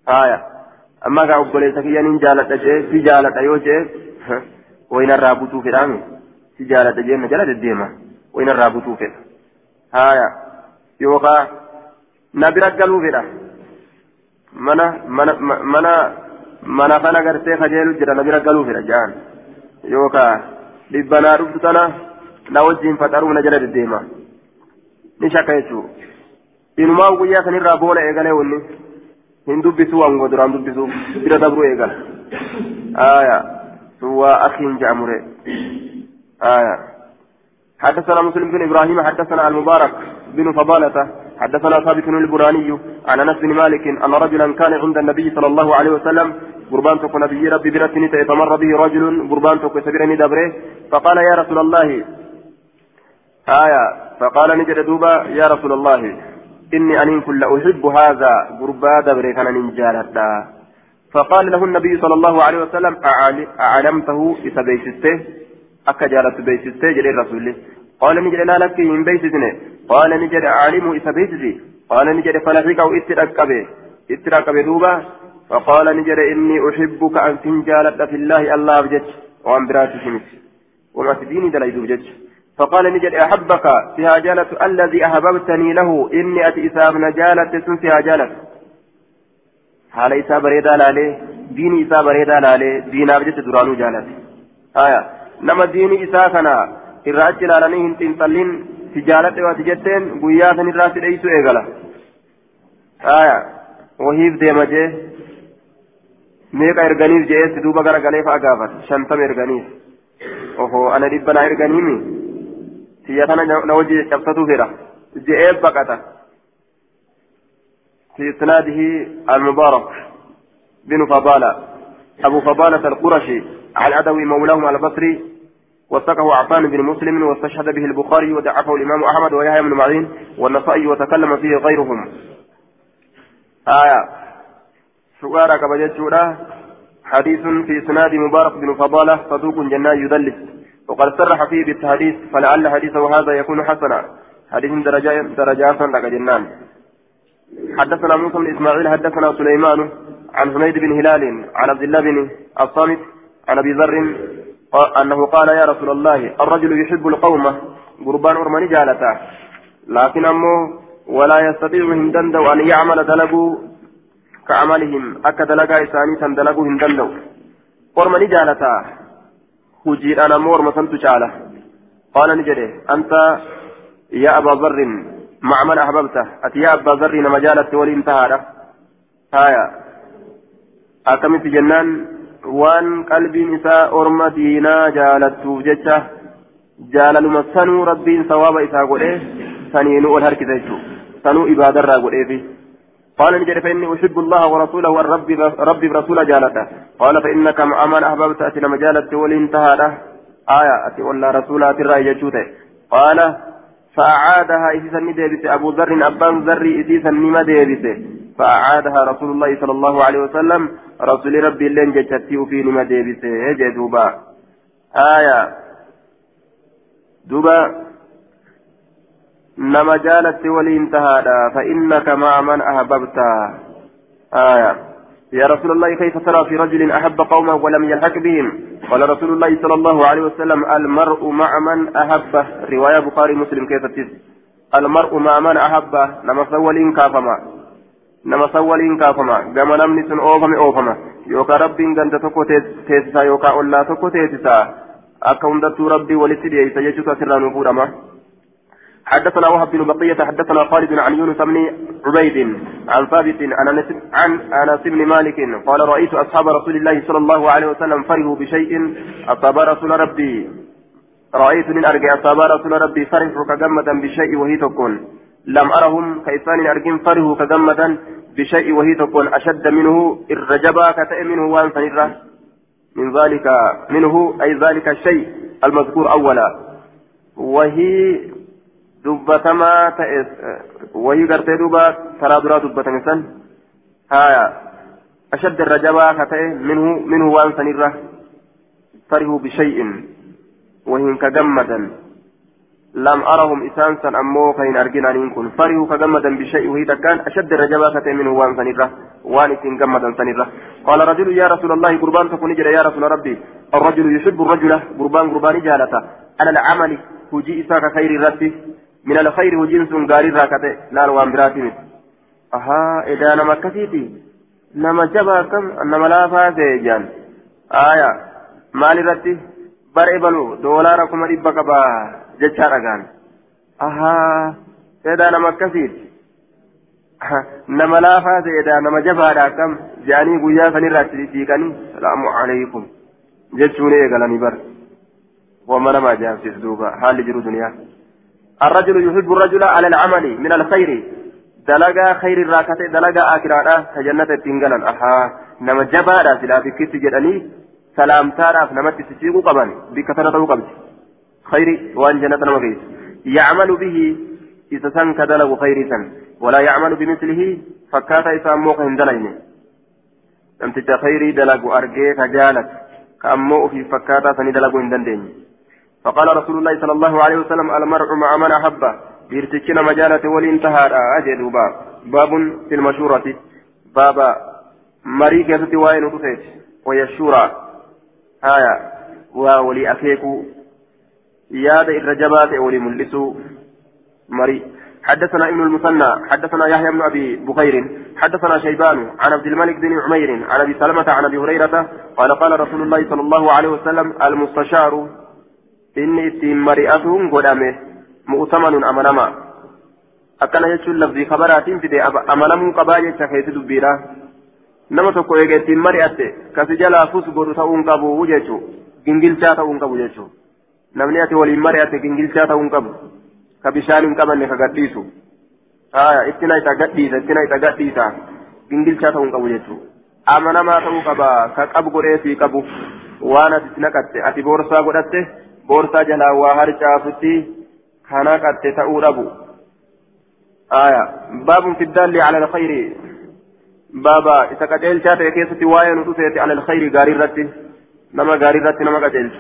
آية. أما قا أبولي سكيا نين جالت أجي في جالت أيوجي وين الرابطو في رامي؟ في جالت أجي نجالت الديمة وين الرابطو في آية. يوقع نبرك قالوا في mana mana mana mana kana gartee kajeelu jira nabira galuu fedha jaan yookaan dhibbanaa dhuftu tana na wajjin faxaruu na jala deddeema ni shakka jechuudha inumaa guyyaa sanirraa boola eegalee wanni hin dubbisuu wangoo duraan dubbisuu bira dabruu eegala aayaa suwaa akhiin ja'amure aayaa حدثنا مسلم بن إبراهيم حدثنا المبارك بن فضالة حدثنا ثابت البراني عن أنس بن مالك أن رجلا كان عند النبي صلى الله عليه وسلم قربان تكون نبي ربي برتني فمر به رجل قربان تكون سبيرني دبره فقال يا رسول الله آية فقال نجد دوبا يا رسول الله إني أن كل أحب هذا قربا دبره كان ننجالتا فقال له النبي صلى الله عليه وسلم أعلمته إذا بيسسته أكا جالت بيسسته جل الرسول قال نجد لا لك من بيسسنه قال نجد أعلمه إذا بيسسي قال نجد فلحقه اتركبه اتركبه دوبا فقال نجر إني أحبك أن تنجالت في الله الله بجج. وأن براتي شمس وما تديني دليل بجج فقال نجر أحبك فيها جالة الذي أحببتني له. إني أتي إساب نجالة سن فيها جالة حال إساب بريدا لالي؟ ديني إساب بريدا لالي. دينا بجج درانو جالة. آية. نما ديني إساكنا irraa ilaalanii hin xiinxallin tijaaladhe waati jetteen guyyaa san irraa si dheeysu eegala aya wahiif deema jee meeqa erganiif je'eetti duuba gara galee fa'a gaafate shantama erganiif oho ana dhibba na erganiimi tiyya tana na wajji cabsatu fedha je'ee baqata في إسناده المبارك بن فضالة أبو فضالة القرشي العدوي مولاهم البصري وثقه عفان بن مسلم واستشهد به البخاري ودعفه الإمام أحمد ويحيى بن معين والنسائي وتكلم فيه غيرهم. آية. سؤالك بجد حديث في إسناد مبارك بن فضالة صدوق جنان يدلس. وقد صرح فيه بالتحديث فلعل حديثه هذا يكون حسنا. حديث درجات لك جنان. حدثنا موسى بن إسماعيل حدثنا سليمان عن حميد بن هلال عن عبد الله بن الصامت عن أبي ذر أنه قال يا رسول الله الرجل يحب القوم. قربان أرماني جالتا. لكن أمه ولا يستطيع هندندو أن يعمل دلقوا كعملهم. أكا دلقا إساني تندلقوا هندندو. أرماني جالتا. هجير أنا مور مسنت جالة قال نجري أنت يا أبا ذر مع من أحببته؟ أتي يا أبا ذر نما جالت ولي انتهى هايا. أكمل جنان waan qalbiin isaa orma diinaa jaalattuuf jecha jaalaluma sanuu rabbiin sawaaba isaa godhee saniinuu ol harkisa jechuudha sanuu ibaadarraa godheefi. قال نجد فإني أحب الله ورسوله والرب ربي برسول جالته قال فإنك من أحببت أتي لما جالت ولانتهى له آية أتي ولا رسولها ترى قال فأعادها إذا ندبت أبو ذر أبان ذر إذا نما دبت فأعادها رسول الله صلى الله عليه وسلم رسول ربي لين جتتي في نما دبت جدوبا آية. دوبا. نما جالت ولانتهى فإنك مع من أحببت. آية. يا رسول الله كيف ترى في رجل أحب قومه ولم يلحق بهم؟ قال رسول الله صلى الله عليه وسلم المرء مع من أحبه رواية بخاري مسلم كيف تس المرء مع من أحبه نما سولين كافما. نما سولين كافما كما نمني سن أوفم أوفما يوكا ربي غنت تكو تيسا يوكا أولا تكو تيسا أكا ربي ولتدي يسجد سرا نفورما حدثنا وهب بن بقية حدثنا خالد عن يونس بن عبيد عن ثابت عن انس بن مالك قال رأيت أصحاب رسول الله صلى الله عليه وسلم فرحوا بشيء أصاب رسول ربي. رأيت من أرجع أصاب رسول ربي فرحوا كجمدا بشيء وهي تكون. لم ارهم كيسان ارجم فرحوا كجمدا بشيء وهي تكون اشد منه الرجبا كتئ منه وان من ذلك منه اي ذلك الشيء المذكور اولا وهي dubbatamaa ta'e wayii gartee duuba karaa duraa dubbatame san haya ashadda irra jabaa ka ta'e minhu minhu waan sanirra farihuu bishay'in arginaniin kun farihuu ka gammadan bishay'i wahii takkaan ashadda irra jabaa ka ta'e minhu waan sanirra waan ittiin gammadan sanirra قال رجل يا رسول الله قربان تكون يا رسول ربي. الرجل يحب الرجل. قربان قربان جالته على العمل هجي إساك خير ربي من الخير وجنس غاري راكته. لا وان براتي أها إذا نما كثيتي. نما جبا كم؟ نما لا جان. آية. مال رتي بلو. دولار كما دبا كبا جچا رغان أها اذا نما كثيتي nama laafaa ta'edha nama jabaadha akkam jaanii guyyaa sanirraatti siiqanii salaamu alaykum jechuun eegalanii bar wama nama ajaa'ibsiis duuba haalli jiru duniyaa الرجل يحب الرجل على العمل من الخير دلقا خير الراكتة دلقا آكرانا تجنة تنقلا أها نما جبارا سلا بكت جدني سلام تارا نما تسيقو قبان بكثرة قبل خير وان جنة نمغيس يعمل به إذا سنك دلق خير سن. ولا يعمل بمثله فكاتا إذا موقع هندلين نمتج خيري دلق أرجي فجالت. كأمو في فكاتا سني دلق هندلين فقال رسول الله صلى الله عليه وسلم المرء مع من أحبه بيرتكنا مجالة والانتهى أجد باب باب في المشورة. بابا مريك يتتي وين وتسيت. وهي الشورى آية. وولي أكيكو. ياد الرجبات ولي ملسو مري حدثنا ابن المثنى حدثنا يحيى بن ابي بخير حدثنا شيبان عن عبد الملك بن عمير عن ابي سلمه عن ابي هريره قال قال رسول الله صلى الله عليه وسلم المستشار inni ittiin mari'atuun godhame mu'tamanun amanama akkana jechuun lafzii kabaraatiin fide amanamuu qabaa jecha keessa dubbiidha nama tokko eega ittiin mari'atte kasi jalaa fus godhu ta'uun qabu jechuu gingilchaa ta'uun qabu jechuu namni ati waliin mari'atte gingilchaa ta'uun qabu ka bishaan hin qabanne ka gadhiisu ittina isa gadhiisa ittina isa gadhiisa gingilchaa ta'uun qabu jechuu amanamaa ta'uu qaba ka qabu godheefii qabu waan ati naqatte ati boorsaa godhatte boorsaa jalaa waa harcaasutti kana qatte ta'uu dhabu باب في الدال على الخير بابا إذا قتل شاته كيسة واين ودفت على الخير غاري رتي نما غاري رتي نما قتل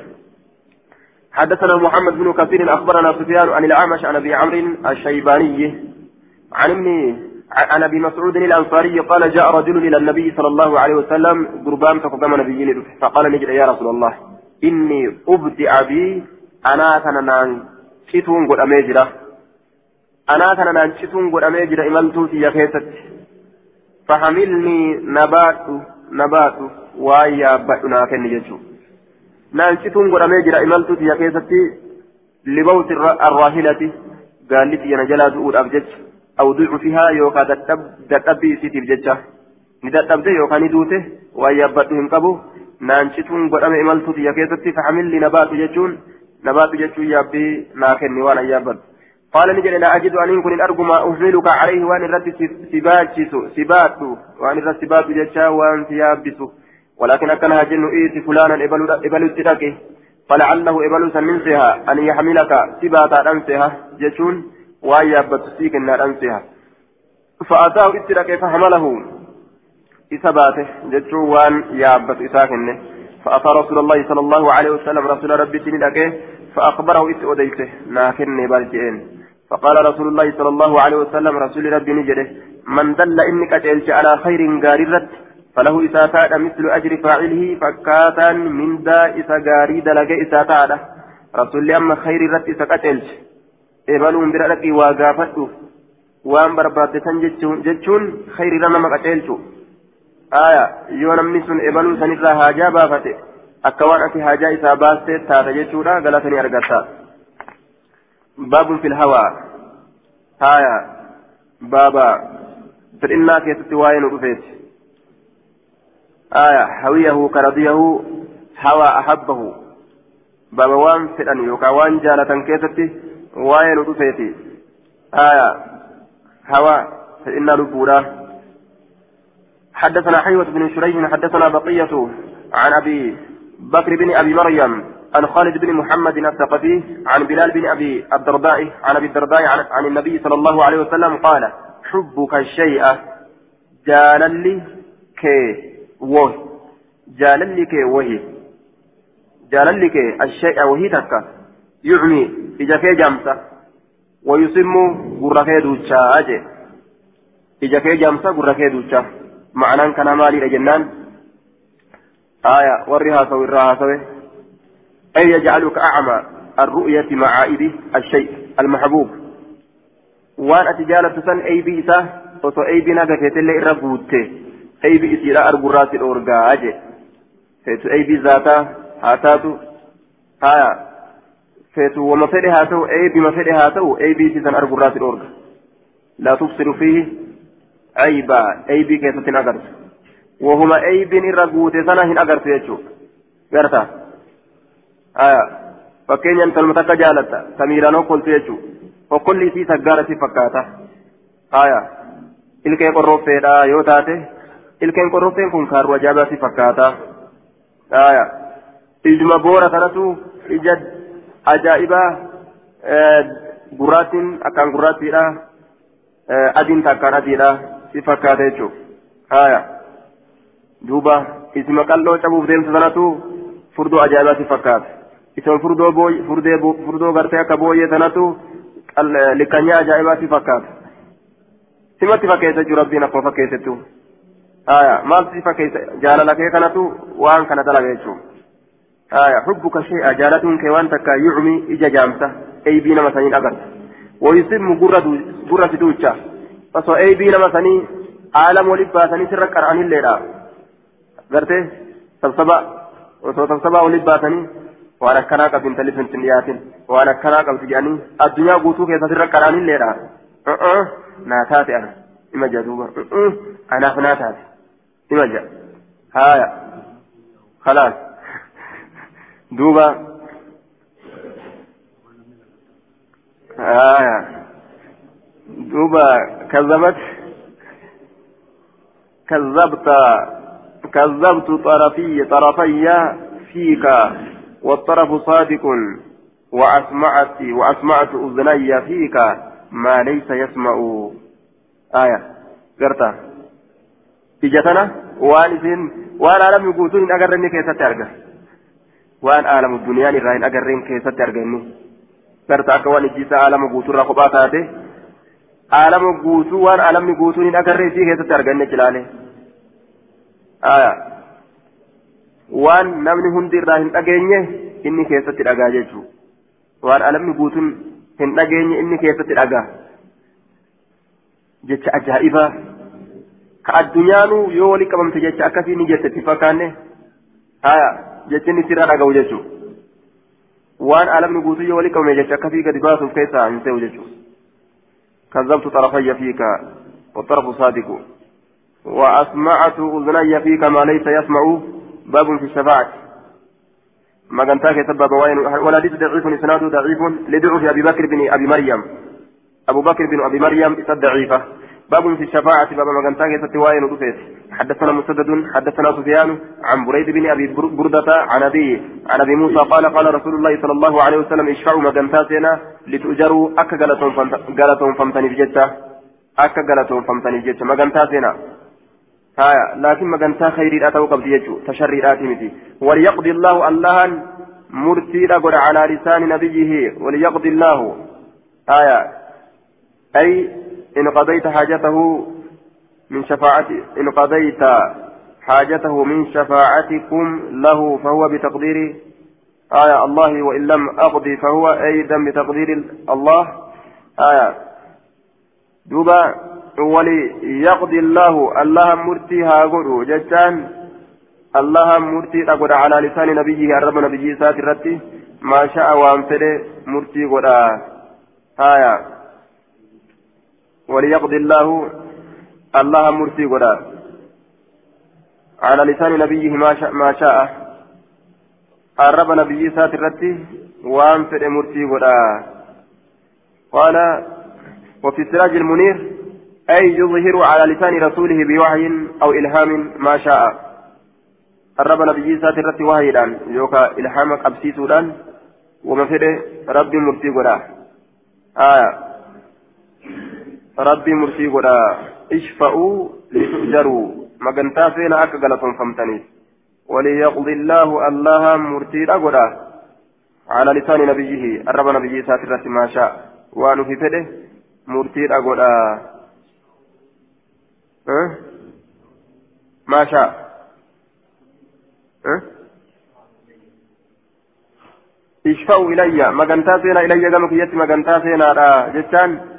حدثنا محمد بن كثير أخبرنا سفيان عن الأعمش عن أبي عمرو الشيباني عن ابن عن أبي مسعود الأنصاري قال جاء رجل إلى النبي صلى الله عليه وسلم قربان تقدم نبيين فقال نجد يا رسول الله إني أبدع بي أنا كان شتون قد اميجرا أنا كان شتون قد اميجرا املتو في يكيست فحملني نبات نبات ويا بدنا كن يجو نان شتون قد اميجرا املتو في يكيست لبوت الراهلة قال لي أنا جلا دؤور ابجد أو ضعفها يوكا دتبي سيتيف ججة ندتبده يوكا ندوته ويبدهم قبو نانشتون قدام إمالتو تيا كيستي فحمل لي نبات ججون نبات ججون يابي ناكني وأنا يابد قال نجل لا أجد أن يكون الأرض ما أحملك عليه وأن الرد سباتشسو سباتو وأن الرد سبات ججا وأن سيابسو ولكن أكنها جن إيتي فلانا إبلو التدكي فلعله إبلو سننسها أن يحملك سباتا أنسها sii kennaadhaan seha fa'ataahu itti dhaqee fahamalahu isa baate jechuun waan yaabbatu isaa kenne فأتى رسول الله صلى الله عليه وسلم رسول ربي تندقه فأخبره إت أديته ناكن بالجئين فقال رسول الله صلى الله عليه وسلم رسول ربي نجده من دل إنك أجلت على خير قاررت فله إساتاد مثل أجر فاعله فكاتا من دا إسا قاري دلق إساتاد رسول أما خير رت إسا قتلت ebaluun bira dhaqii waa gaafadhuuf waan barbaadde san jechuun khayriirra nama qaceelchu aya yoo namni sun ebaluu sanirraa haajaa baafate akka waan ati haajaa isaa baastee taata jechuudha galatanii argatta baabun fil hawaa aya hawiyahu karadiyahu hawaa ahabbahu baaba waan fedhan yookaan waan jaalatan keessatti وين رفيتي آية هوى فإن لبولا حدثنا حيوة بن شريح حدثنا بقية عن أبي بكر بن أبي مريم عن خالد بن محمد الثقفي عن بلال بن أبي الدرداء عن أبي الدرداء عن, النبي صلى الله عليه وسلم قال حبك الشيء جاللي كي وهي. جاللي كي وهي. جاللي كي الشيء وهي تكا. يعمي. ija kee jaamsa wayusimmu gurra kee duuchaa jee ija kee jaamsa gurra kee duuchaa ma'anaan kana maaliidha jennaan آية. ورها سوي الراها سوي. أي يجعلك أعمى. الرؤية مع عائد الشيء المحبوب. وان أتجالة سن أي بيسا. وتو أي بنا كتيت اللي إربوت بيسي لا أرجو راسي الأورجا أجي أي بي ذاتا هاتاتو آية feetu wama fedhe haa ta'u eebima fedhe haa ta'u eebii san argurraati dhoorga laa tubsiru fiihi aybaa eebii keessatti hin agartu wahuma eebiin irra guute sana hin agartu jechuudha garta fakkeenyaan talma takka jaalatta samiiraan hokkoltu jechuudha hokkolli isii saggaara si fakkaata ilkee qorroffeedha yoo taate ilkeen qorroffeen kun kaaruu ajaa'ibaa si fakkaata ijuma boora kanatu ija ajaa'iba gurraattiin akkaan gurraattiidha adiin takkaan adiidha si fakkaata jechuudha haya duuba isima qalloo cabuuf deemsa sanatu furdoo ajaa'ibaa si fakkaata isima furdoo gartee akka booyyee sanatu likkanyaa ajaa'ibaa si fakkaata simatti fakkeessa jechuudha rabbiin akkuma fakkeessettu si fakkeessa jaalala kee kanatu waan kana dalaga jechuudha. آية حبك شيئا جالتون كيوان تكا يعمي إجا جامسة أي بينا مثلا أغرت ويسم قرة دوجة فسو أي بينا مثلا عالم ولباسني سرك أرعني الليلة غرتي سبسبا وسو سبسبا ولباسني وانا كناك بنت لفن وانا كناك بتجاني الدنيا الليلة أه أه ناتاتي أنا إما جادوبا أه أه أنا إما جا هايا خلاص. دوبا. آية دوبا كذبت. كذبت كذبت طرفي طرفي فيك. والطرف صادق. وأسمعت وأسمعت أذني فيك. ما ليس يسمع. آية. قرتا agarre inni keessatti arga waan aalamu duniyaan irraa hin agarreen keessatti arga inni garta akka waan ijjiisa aalama guutuurraa kophaa taate aalama guutuu waan aalamni guutuun hin agarre isii keessatti arga inni jilaale waan namni hundi irraa hin dhageenye inni keessatti dhagaa jechuudha waan aalamni guutuun hin dhageenye inni keessatti dhagaa jecha ajaa'ibaa. Ka addunyaanu yoo wali qabamte jecha akkasii ni jette itti fakkaanne haya jechinni sirraa dhaga'u jechuudha waan alamni guutuu yoo wali qabame jecha akkasii gadi baasuuf keessaa hin se'u jechuudha كذبت طرفي فيك والطرف صادق وأسمعت أذني فيك ما ليس يسمع باب في الشفاعة ما كنتاك سبب وين ولا ضعيف إسناده ضعيف لضعف أبي بكر بن أبي مريم أبو بكر بن أبي مريم ضعيفة باب في الشفاعة باب ما تاجي ستواين ودفيت حدثنا مسدد حدثنا سفيان عن بريد بن أبي بردة عن أبي عن أبي موسى قال قال رسول الله صلى الله عليه وسلم اشفعوا ما كان تاسينا لتؤجروا أكا قالتهم فمتني في جتة أكا قالتهم فمتني في جتة ما كان تاسينا. هايا لكن كان خيري قبل يجو تشري آتمتي وليقضي الله الله مرتي على لسان نبيه وليقضي الله. آية أي إن قضيت حاجته من شفاعة إن قضيت حاجته من شفاعتكم له فهو بتقدير آية الله وإن لم أقضي فهو أيضا بتقدير الله. آية. دوبا وليقضي الله الله مرتي هاغر جتان الله مرتي تقول على لسان نبيه الرب نبيه سات الرتي. ما شاء وانفر مرتي قد آية. وليقضي الله الله مرسي قدا على لسان نبيه ما شاء, ما شاء. الرب نبي سات مرسي قدا قال وفي السراج المنير أي يظهر على لسان رسوله بوحي أو إلهام ما شاء. الرب نبي سات الرتي وحي يوكا إلهامك أبسي سودان وما في ربي مرسي قدا آية rabbii murtii godha ishfa'uu litu'jaruu magantaa feena akka galatoonfamtaniif وليقضي الله الله مرتيرا غدا على لسان نبيه الرب نبيه ساتر ما شاء وانو في فده مرتيرا غدا أه؟ ما شاء أه؟ اشفعوا إلي مغنتا سينا إلي قالوا كيتي مغنتا سينا جتان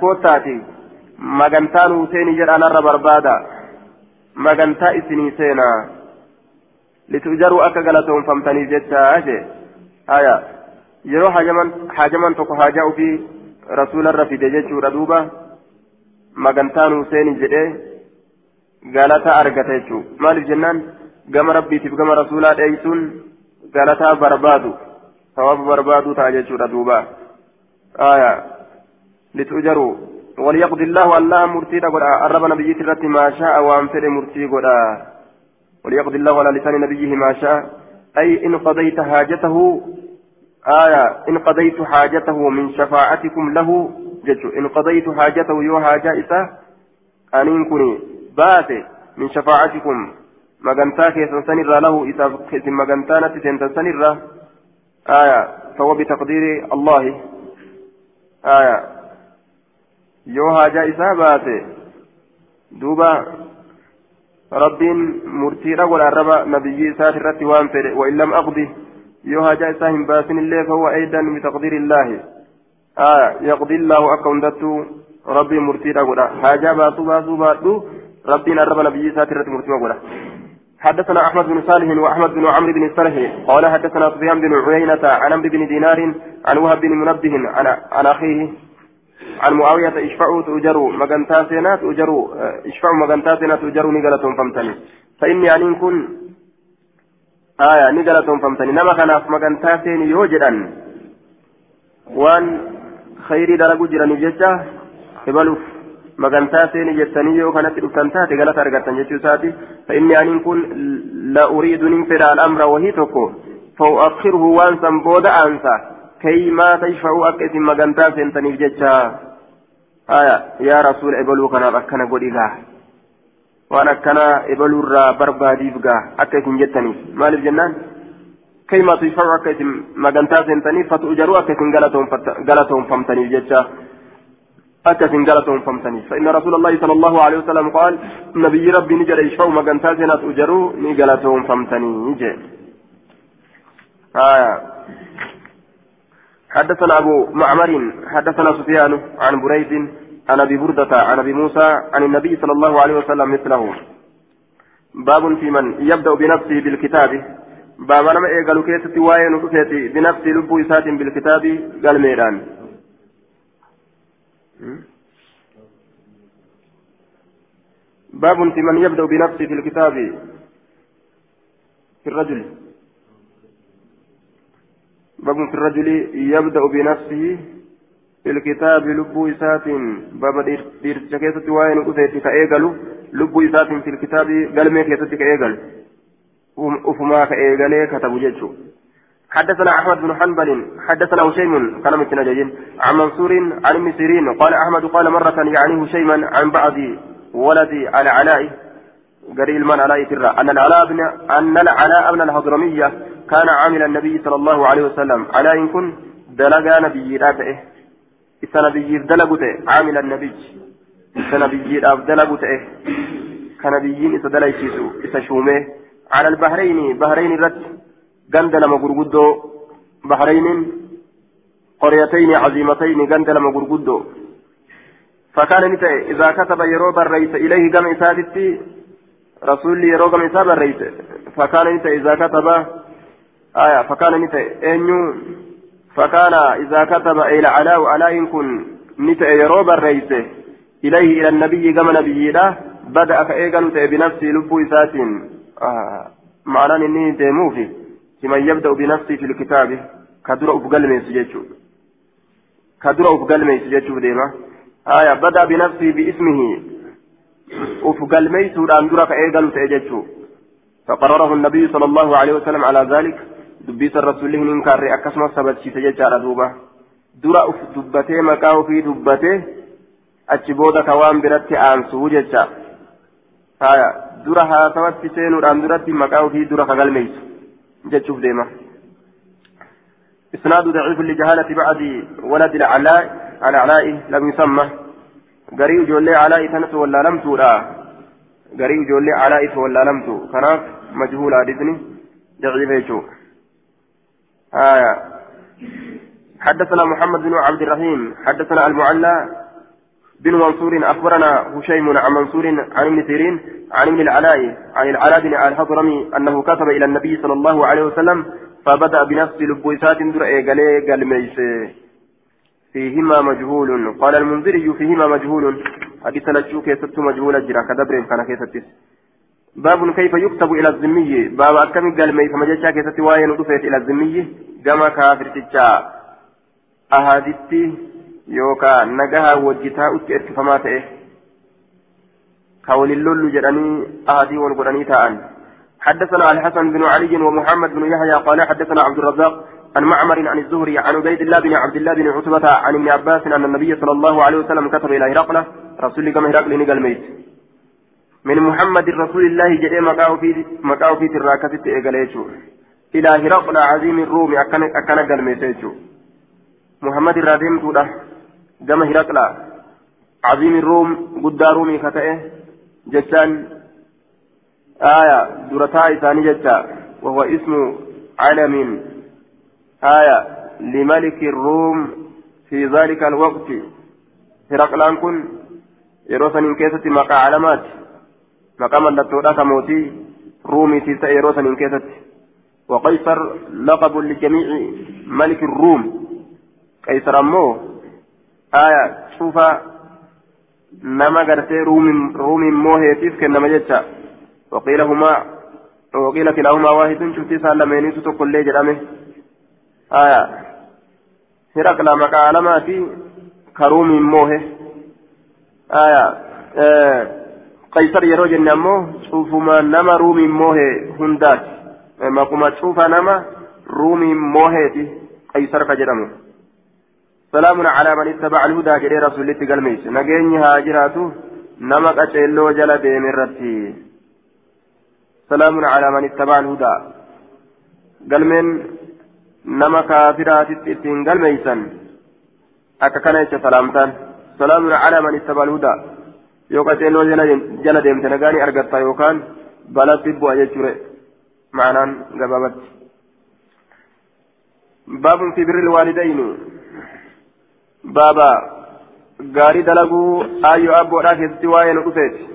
koottaati magantaa nuu seenii jedha anarra barbaada magantaa isinii seenaa litujaruu akka galatoonfamtaniif jecha jee haya yeroo hajaman hajaman tokko haajaa ufii rasuularra fide jechuudha duuba magantaa nuu seenii jedhee galata argata jechuu maaliif jennaan gama rabbiitiif gama rasuulaa dheeysuun galataa barbaadu sawaaba barbaaduu ta'a jechuudha duuba. آية. لتؤجروا. وليقضي الله الله مرتي قد أرب نبي ترتي ما شاء وأنفر مرتي قد وليقضي الله على لسان نبيه ما شاء. أي إن قضيت حاجته آية. إن قضيت حاجته من شفاعتكم له جدت. إن قضيت حاجته يو حاجة إسا أن كني بات. من شفاعتكم. مغنتا كيسن سنر له إذا كيسن مغنتا نتسن سنر آية. فهو بتقدير الله. آية yoo haajaa isaa baate duuba rabbiin murtiidha godha arraba nabiyyii isaati irratti waan fedhe wain lam aqdi yoo haajaa isaa hin baasin illee fahuwa aidan bitaqdiiri illaahi aya yaqdi illaahu akka hundattuu rabbiin murtiidha godha haajaa baasuu baasuu baadhu rabbiin arraba nabiyyii حدثنا أحمد بن صالح وأحمد بن عمرو بن الصالح قال حدثنا سفيان بن عيينة عن عمرو بن دينار عن وهب بن منبه عن عن أخيه عن معاوية اشفعوا تؤجروا مغنتا سينا تؤجروا اشفعوا مغنتا سينا تؤجروا نقلتهم فمتني فإني أن كن آية نقلتهم فمتني نما كان مغنتا سيني يوجدا وان خيري درجو جراني ججا قبلوا jettanii yoo kanatti dhuftan taate galata argattan jechuu isaati fa'inni aniin kun la uriidu nin fedha al'amra wahii tokko fa'u'akhiruhu waan san booda aansa kay maa tashfa'uu akka isin magantaa seentaniif jecha آية يا رسول إبلو كان أكنا قولي غاه وأنا أكنا إبلو را برباديف غاه أكيد جتني مالف جنان كيما تشفعوا أكيد مغانتا سنتني فتؤجروا أكيد غلطهم فمتني جتا أكثر غلطهم فمتني فإن رسول الله صلى الله عليه وسلم قال نبي ربي نجر يشفعوا مغانتا سنات أجروا نغلطهم فمتني نجي. آية حدثنا أبو معمر حدثنا سفيان عن بريد عن أبي بردة عن أبي موسى عن النبي صلى الله عليه وسلم مثله. باب في من يبدأ بنفسه بالكتاب. باب لما إيقالوا كيستي وين بنفسه لبو إسات بالكتاب قال ميران باب في من يبدأ بنفسه في الكتاب في الرجل. باب في الرجل يبدأ بنفسه في الكتاب لبو إسات. باب ديرتش كيسة وين أتيت كأيقل لبو إسات في الكتاب قال ميك يتت كأيقل. وفما كأيقل كتب جيتشو. حدثنا أحمد بن حنبل حدثنا هشيم كان مثل جيجين عن منصور عن ابن سيرين قال أحمد قال مرة يعني هشيما عن بعض ولد على علاء قريب المن علاء ترى أن العلاء بن أن العلاء بن الهضرمية كان عامل النبي صلى الله عليه وسلم. على إن كن دلقا نبي راته إذا نبي دلقته عامل النبي. إذا نبي دلقته كنبيين إذا دلقيسو إذا شومه. على البحرين بحرين رت قندل مغرقدو بحرين قريتين عظيمتين قندل مغرقدو فكان نتأ إذا كتب يروب الرئيس إليه قم إساتتي رسول يروب قم إساب الرئيس فكان نتأ إذا كتب آية فكان نتأ أنيو فكان إذا كتب إلى علاء علاء كن نتأ يروب الرئيس إليه إلى النبي كما نبي له بدأ كأيغان بنفسه لبو إسات آه معنى إني ديموفي كمن يبدأ بنفسه في الكتاب كدر أفقل من سججو كدر أفقل من سججو ديما آية بدأ بنفسه باسمه أفقل من سوران درك أيغان تأججو فقرره النبي صلى الله عليه وسلم على ذلك sabachiise jechaadha duuba dura uf dubbatee maqaa ofii dubbatee achi booda ka waan biratti aansuu jecha haya dura haasawatti seenuudhaan duratti maqaa ofii dura ka galmeessu jechuuf deema إسناد ضعيف لجهالة بعد ولد العلاء على علاء لم يسمى. قريب جولي علاء تنس ولا لم تورا. قريب جولي علاء ولا لم تو. كناف مجهول عددني. ضعيف يشوف آية حدثنا محمد بن عبد الرحيم. حدثنا المعلى. بن منصور أخبرنا هشيم عن منصور عن ابن سيرين عن ابن العلاء عن العلاء بن الحضرمي أنه كتب إلى النبي صلى الله عليه وسلم فبدأ بنفس لبويسات در إيقالي قال فيهما مجهول. قال المنذري فيهما مجهول. حديث لجو كيست مجهول جرا كدبر كان كيست باب كيف يكتب إلى الذمي باب أكم قال مي فما جاء كيف تواين ودفت إلى الذمي كما كافر تجا. أهادتي يوكا نجاها وجتا أتئت فما تئه كون اللول جراني أهدي والقراني تاءن حدثنا الحسن بن علي ومحمد بن يحيى قال حدثنا عبد الرزاق عن معمر عن الزهري عن عبيد الله بن عبد الله بن عتبة عن ابن عباس أن النبي صلى الله عليه وسلم كتب إلى هرقل رسول كما هرقل نقل ميت. من محمد رسول الله جاء مقاو في تراكة إيقاليتو إلى هرقل عظيم الروم أكن قلميتيتو محمد الراديم تودا جمع هرقل عظيم الروم قد رومي فتئه جتان آية درتا إساني جتا وهو اسم علم آية لملك الروم في ذلك الوقت هرقلان كن يروسن كيسة مقا علامات ka mootii ruumiitiif ta'e yeroo saniin keessatti. وقيصر لقب لجميع ملك الروم قيصر أمو آية شوف نما قرتي روم روم موهيتيف كنما جتشا وقيل هما وقيل كلاهما واحد شفتي سالمين ستقول لي جرامه آية هرقل مكا علاماتي كروم موهي آية qaysar yeroo jenne ammoo cuufuma nama ruumiin moohee hundaati? Makuma cuufa nama ruumiin mooheeti qaysar ka jedhamu. سلام على من اتبع الهدى جري رسول الله قلميس نجيني هاجراته نمك أشيلو جل ديم الرتي. سلام على من اتبع الهدى. قلمين نما كافرات اتين قلميسا. كان سلامتان. سلام على من اتبع الهدى. yoo qaceelloo jala deemte nagaanii argatta yookaan balatti bu'a jechuudha ma'anaan gabaabatti. baabun fi birri waalidayni baaba gaarii dalaguu ayyoo abboodhaa keessatti waa'ee nu dhufeeti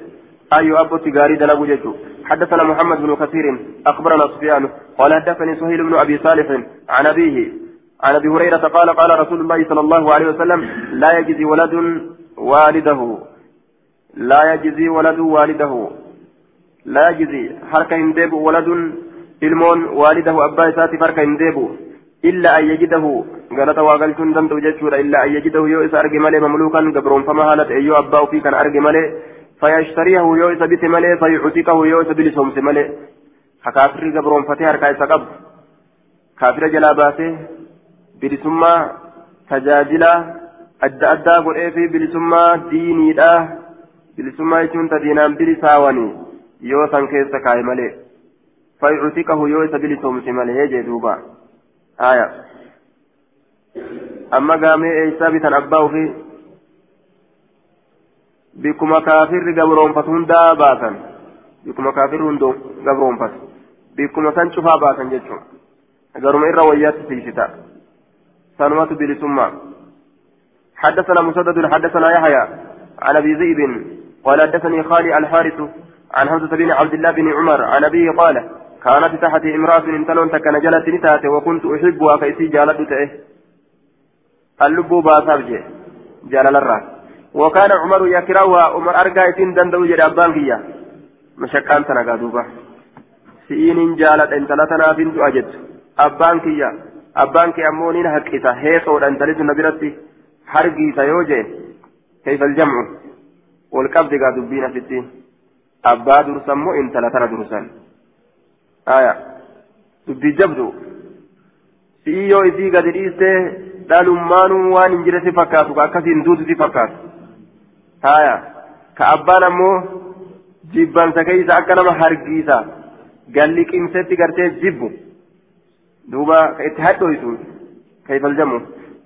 ayyoo abbootti gaarii dalaguu jechuudha. حدثنا محمد بن كثير أخبرنا سفيان قال حدثني سهيل بن أبي صالح عن أبيه عن أبي هريرة قال قال رسول الله صلى الله عليه وسلم لا يجزي ولد والده لا يجزي ولد والده لا يجزي حركة هندب ولد ilmoon waalidahu abbaa isaatiif harka hin an yajidahu galata waa galchuun danda'u jechuudha illa an yajidahu yoo isa arge malee mamluukan gabroonfama haala ta'e yoo abbaa ofii kan arge malee fayashtariyahu yoo isa bite malee fayucutiqahu yoo isa bilisoomse malee hakaafirri gabroonfatee harkaa isa qabu kaafira jalaa baasee bilisummaa tajaajila adda addaa godhee fi bilisummaa diiniidha bilisummaa jechuun ta diinaan bilisaawanii yoo san keessa kaaye malee fayucutiqahu yoo isa bilisoomse malee jee duuba aya amma gaamee eeysaa bitan abbaa ofii bikkuma kaafirri gabroonfatu hundaa baasan bikkuma kaafirri hundoo gabroonfatu bikkuma san cufaa baasan jechuun garuma irra wayyaatti siisita sanumatu bilisummaa حدثنا مسدد حدثنا يحيى عن ابي ذئب قال حدثني خالي الحارث عن حمزه بن عبد الله بن عمر عن ابيه قال كانت تحتي امراه انتلون تكن جلت نتاته وكنت احبها فايسي جالت تئه اللب باسابجه جلال الراس وكان عمر يكرهها عمر ارجع سين دندو جري أبان فيها مشكان تنغا دوبا. سين جالت انتلتنا بنت أجد. أبان كيا. أبان كي امونين حقيتا. هيسو انتلت نبرتي. حرقي سيوجه. كيف الجمع؟ والقبض قاد بينا في الدين أبا درسان مو إن تلاتنا آية دبي جبدو سيئيو إذي قد ريسته dhalummaanuu waan hin jire si fakkaatu ka akkasiin duutu si fakkaatu haya ka abbaan ammoo jibbansa keeysa akka nama hargiisa galli qimsetti gartee jibbu duuba ka itti hadhoysu kayfa aljamu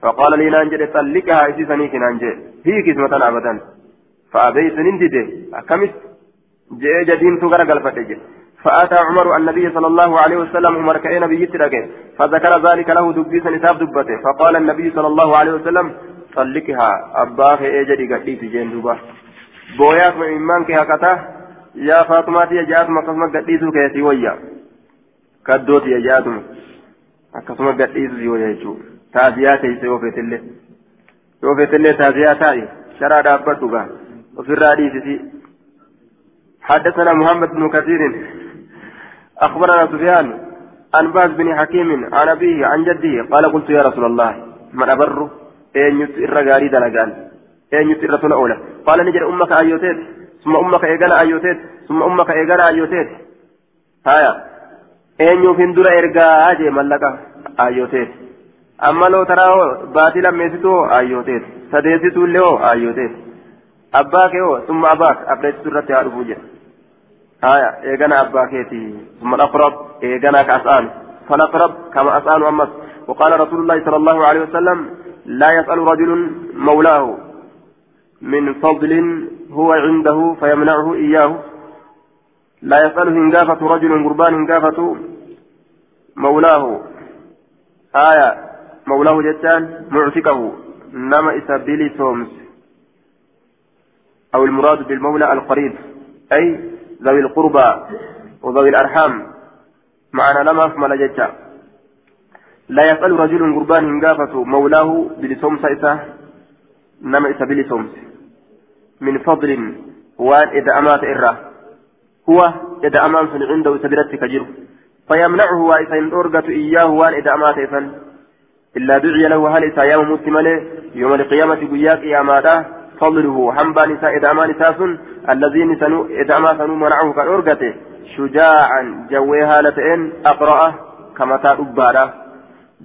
فقال لي نانجل طلقها إسي سنيك نانجل هي كسمة أبدا فأبيت نندده أكمس جاء جدين تغرق الفتج فأتى عمر النبي صلى الله عليه وسلم عمر كأين بيترك فذكر ذلك له دبيسا نتاب دبته. فقال النبي صلى الله عليه وسلم طلقها أباه إيجدي قديس جين دوبا. بوياك من إيمانك هكذا. يا فاطمة يا جاتم قسمة قديسو كيسي ويا كدوت يا جاتم قسمة قديسو ويا يجو تازيا كيسي وفيتلي وفيتلي تازيا تاي. شرع دابتوغا وفي الراديسي حدثنا محمد بن كثير. أخبرنا سفيان عن باز بن حكيم عن أبيه عن جده قال قلت يا رسول الله من أبر أين يسر غاري دلقان أين يسر رسول أولى قال نجر أمك أيوتيت ثم أمك إيقانا أيوتيت ثم أمك إيقانا أيوتيت هايا أين يفندر إرقاء أجي ملكا أيوتيت أما لو ترى باطلا ميسيتو أيوتيت سديسيتو اللي أيوتيت أباك هو ثم أباك أبريت سورة يعرفوا جل آية إيغانا أباكيتي ثم الأقرب إيغانا كأسآن فالأقرب كما أسآن أمس وقال رسول الله صلى الله عليه وسلم لا يسأل رجل مولاه من فضل هو عنده فيمنعه إياه لا يسأل هنجافة رجل قربان هنجافة مولاه آية مولاه جتان معتقه نما إسابيلي سومس أو المراد بالمولى القريب أي ذوي القربى وذوي الأرحام. معنى لما أكمل جتا لا يسأل رجل قربان هنقافة مولاه بلسومس إسا نما إسا بلسومس. من فضل وان إذا أمات إراه هو إذا أمام عنده سبيلتك كجر فيمنعه وإذا إن إياه وان إذا أمات إفن إلا دعي له هل إسا يوم مسلم يوم القيامة قياك يا ماذا؟ فضله حنبا نساء إدعما نساء الذين سنو إدعما سنو منعه كان أرقته شجاعا جويها لتئن أقرأ كما تأبارا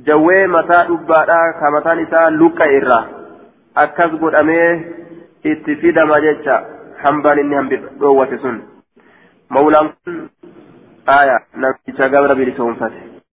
jawwee mataa dhubbaadhaa ka mataan isaa luqqa irraa akkas godhamee itti fidama jecha hambaan inni hambi dhoowwate sun mawlaan kun aya namicha gabra bilisoomfate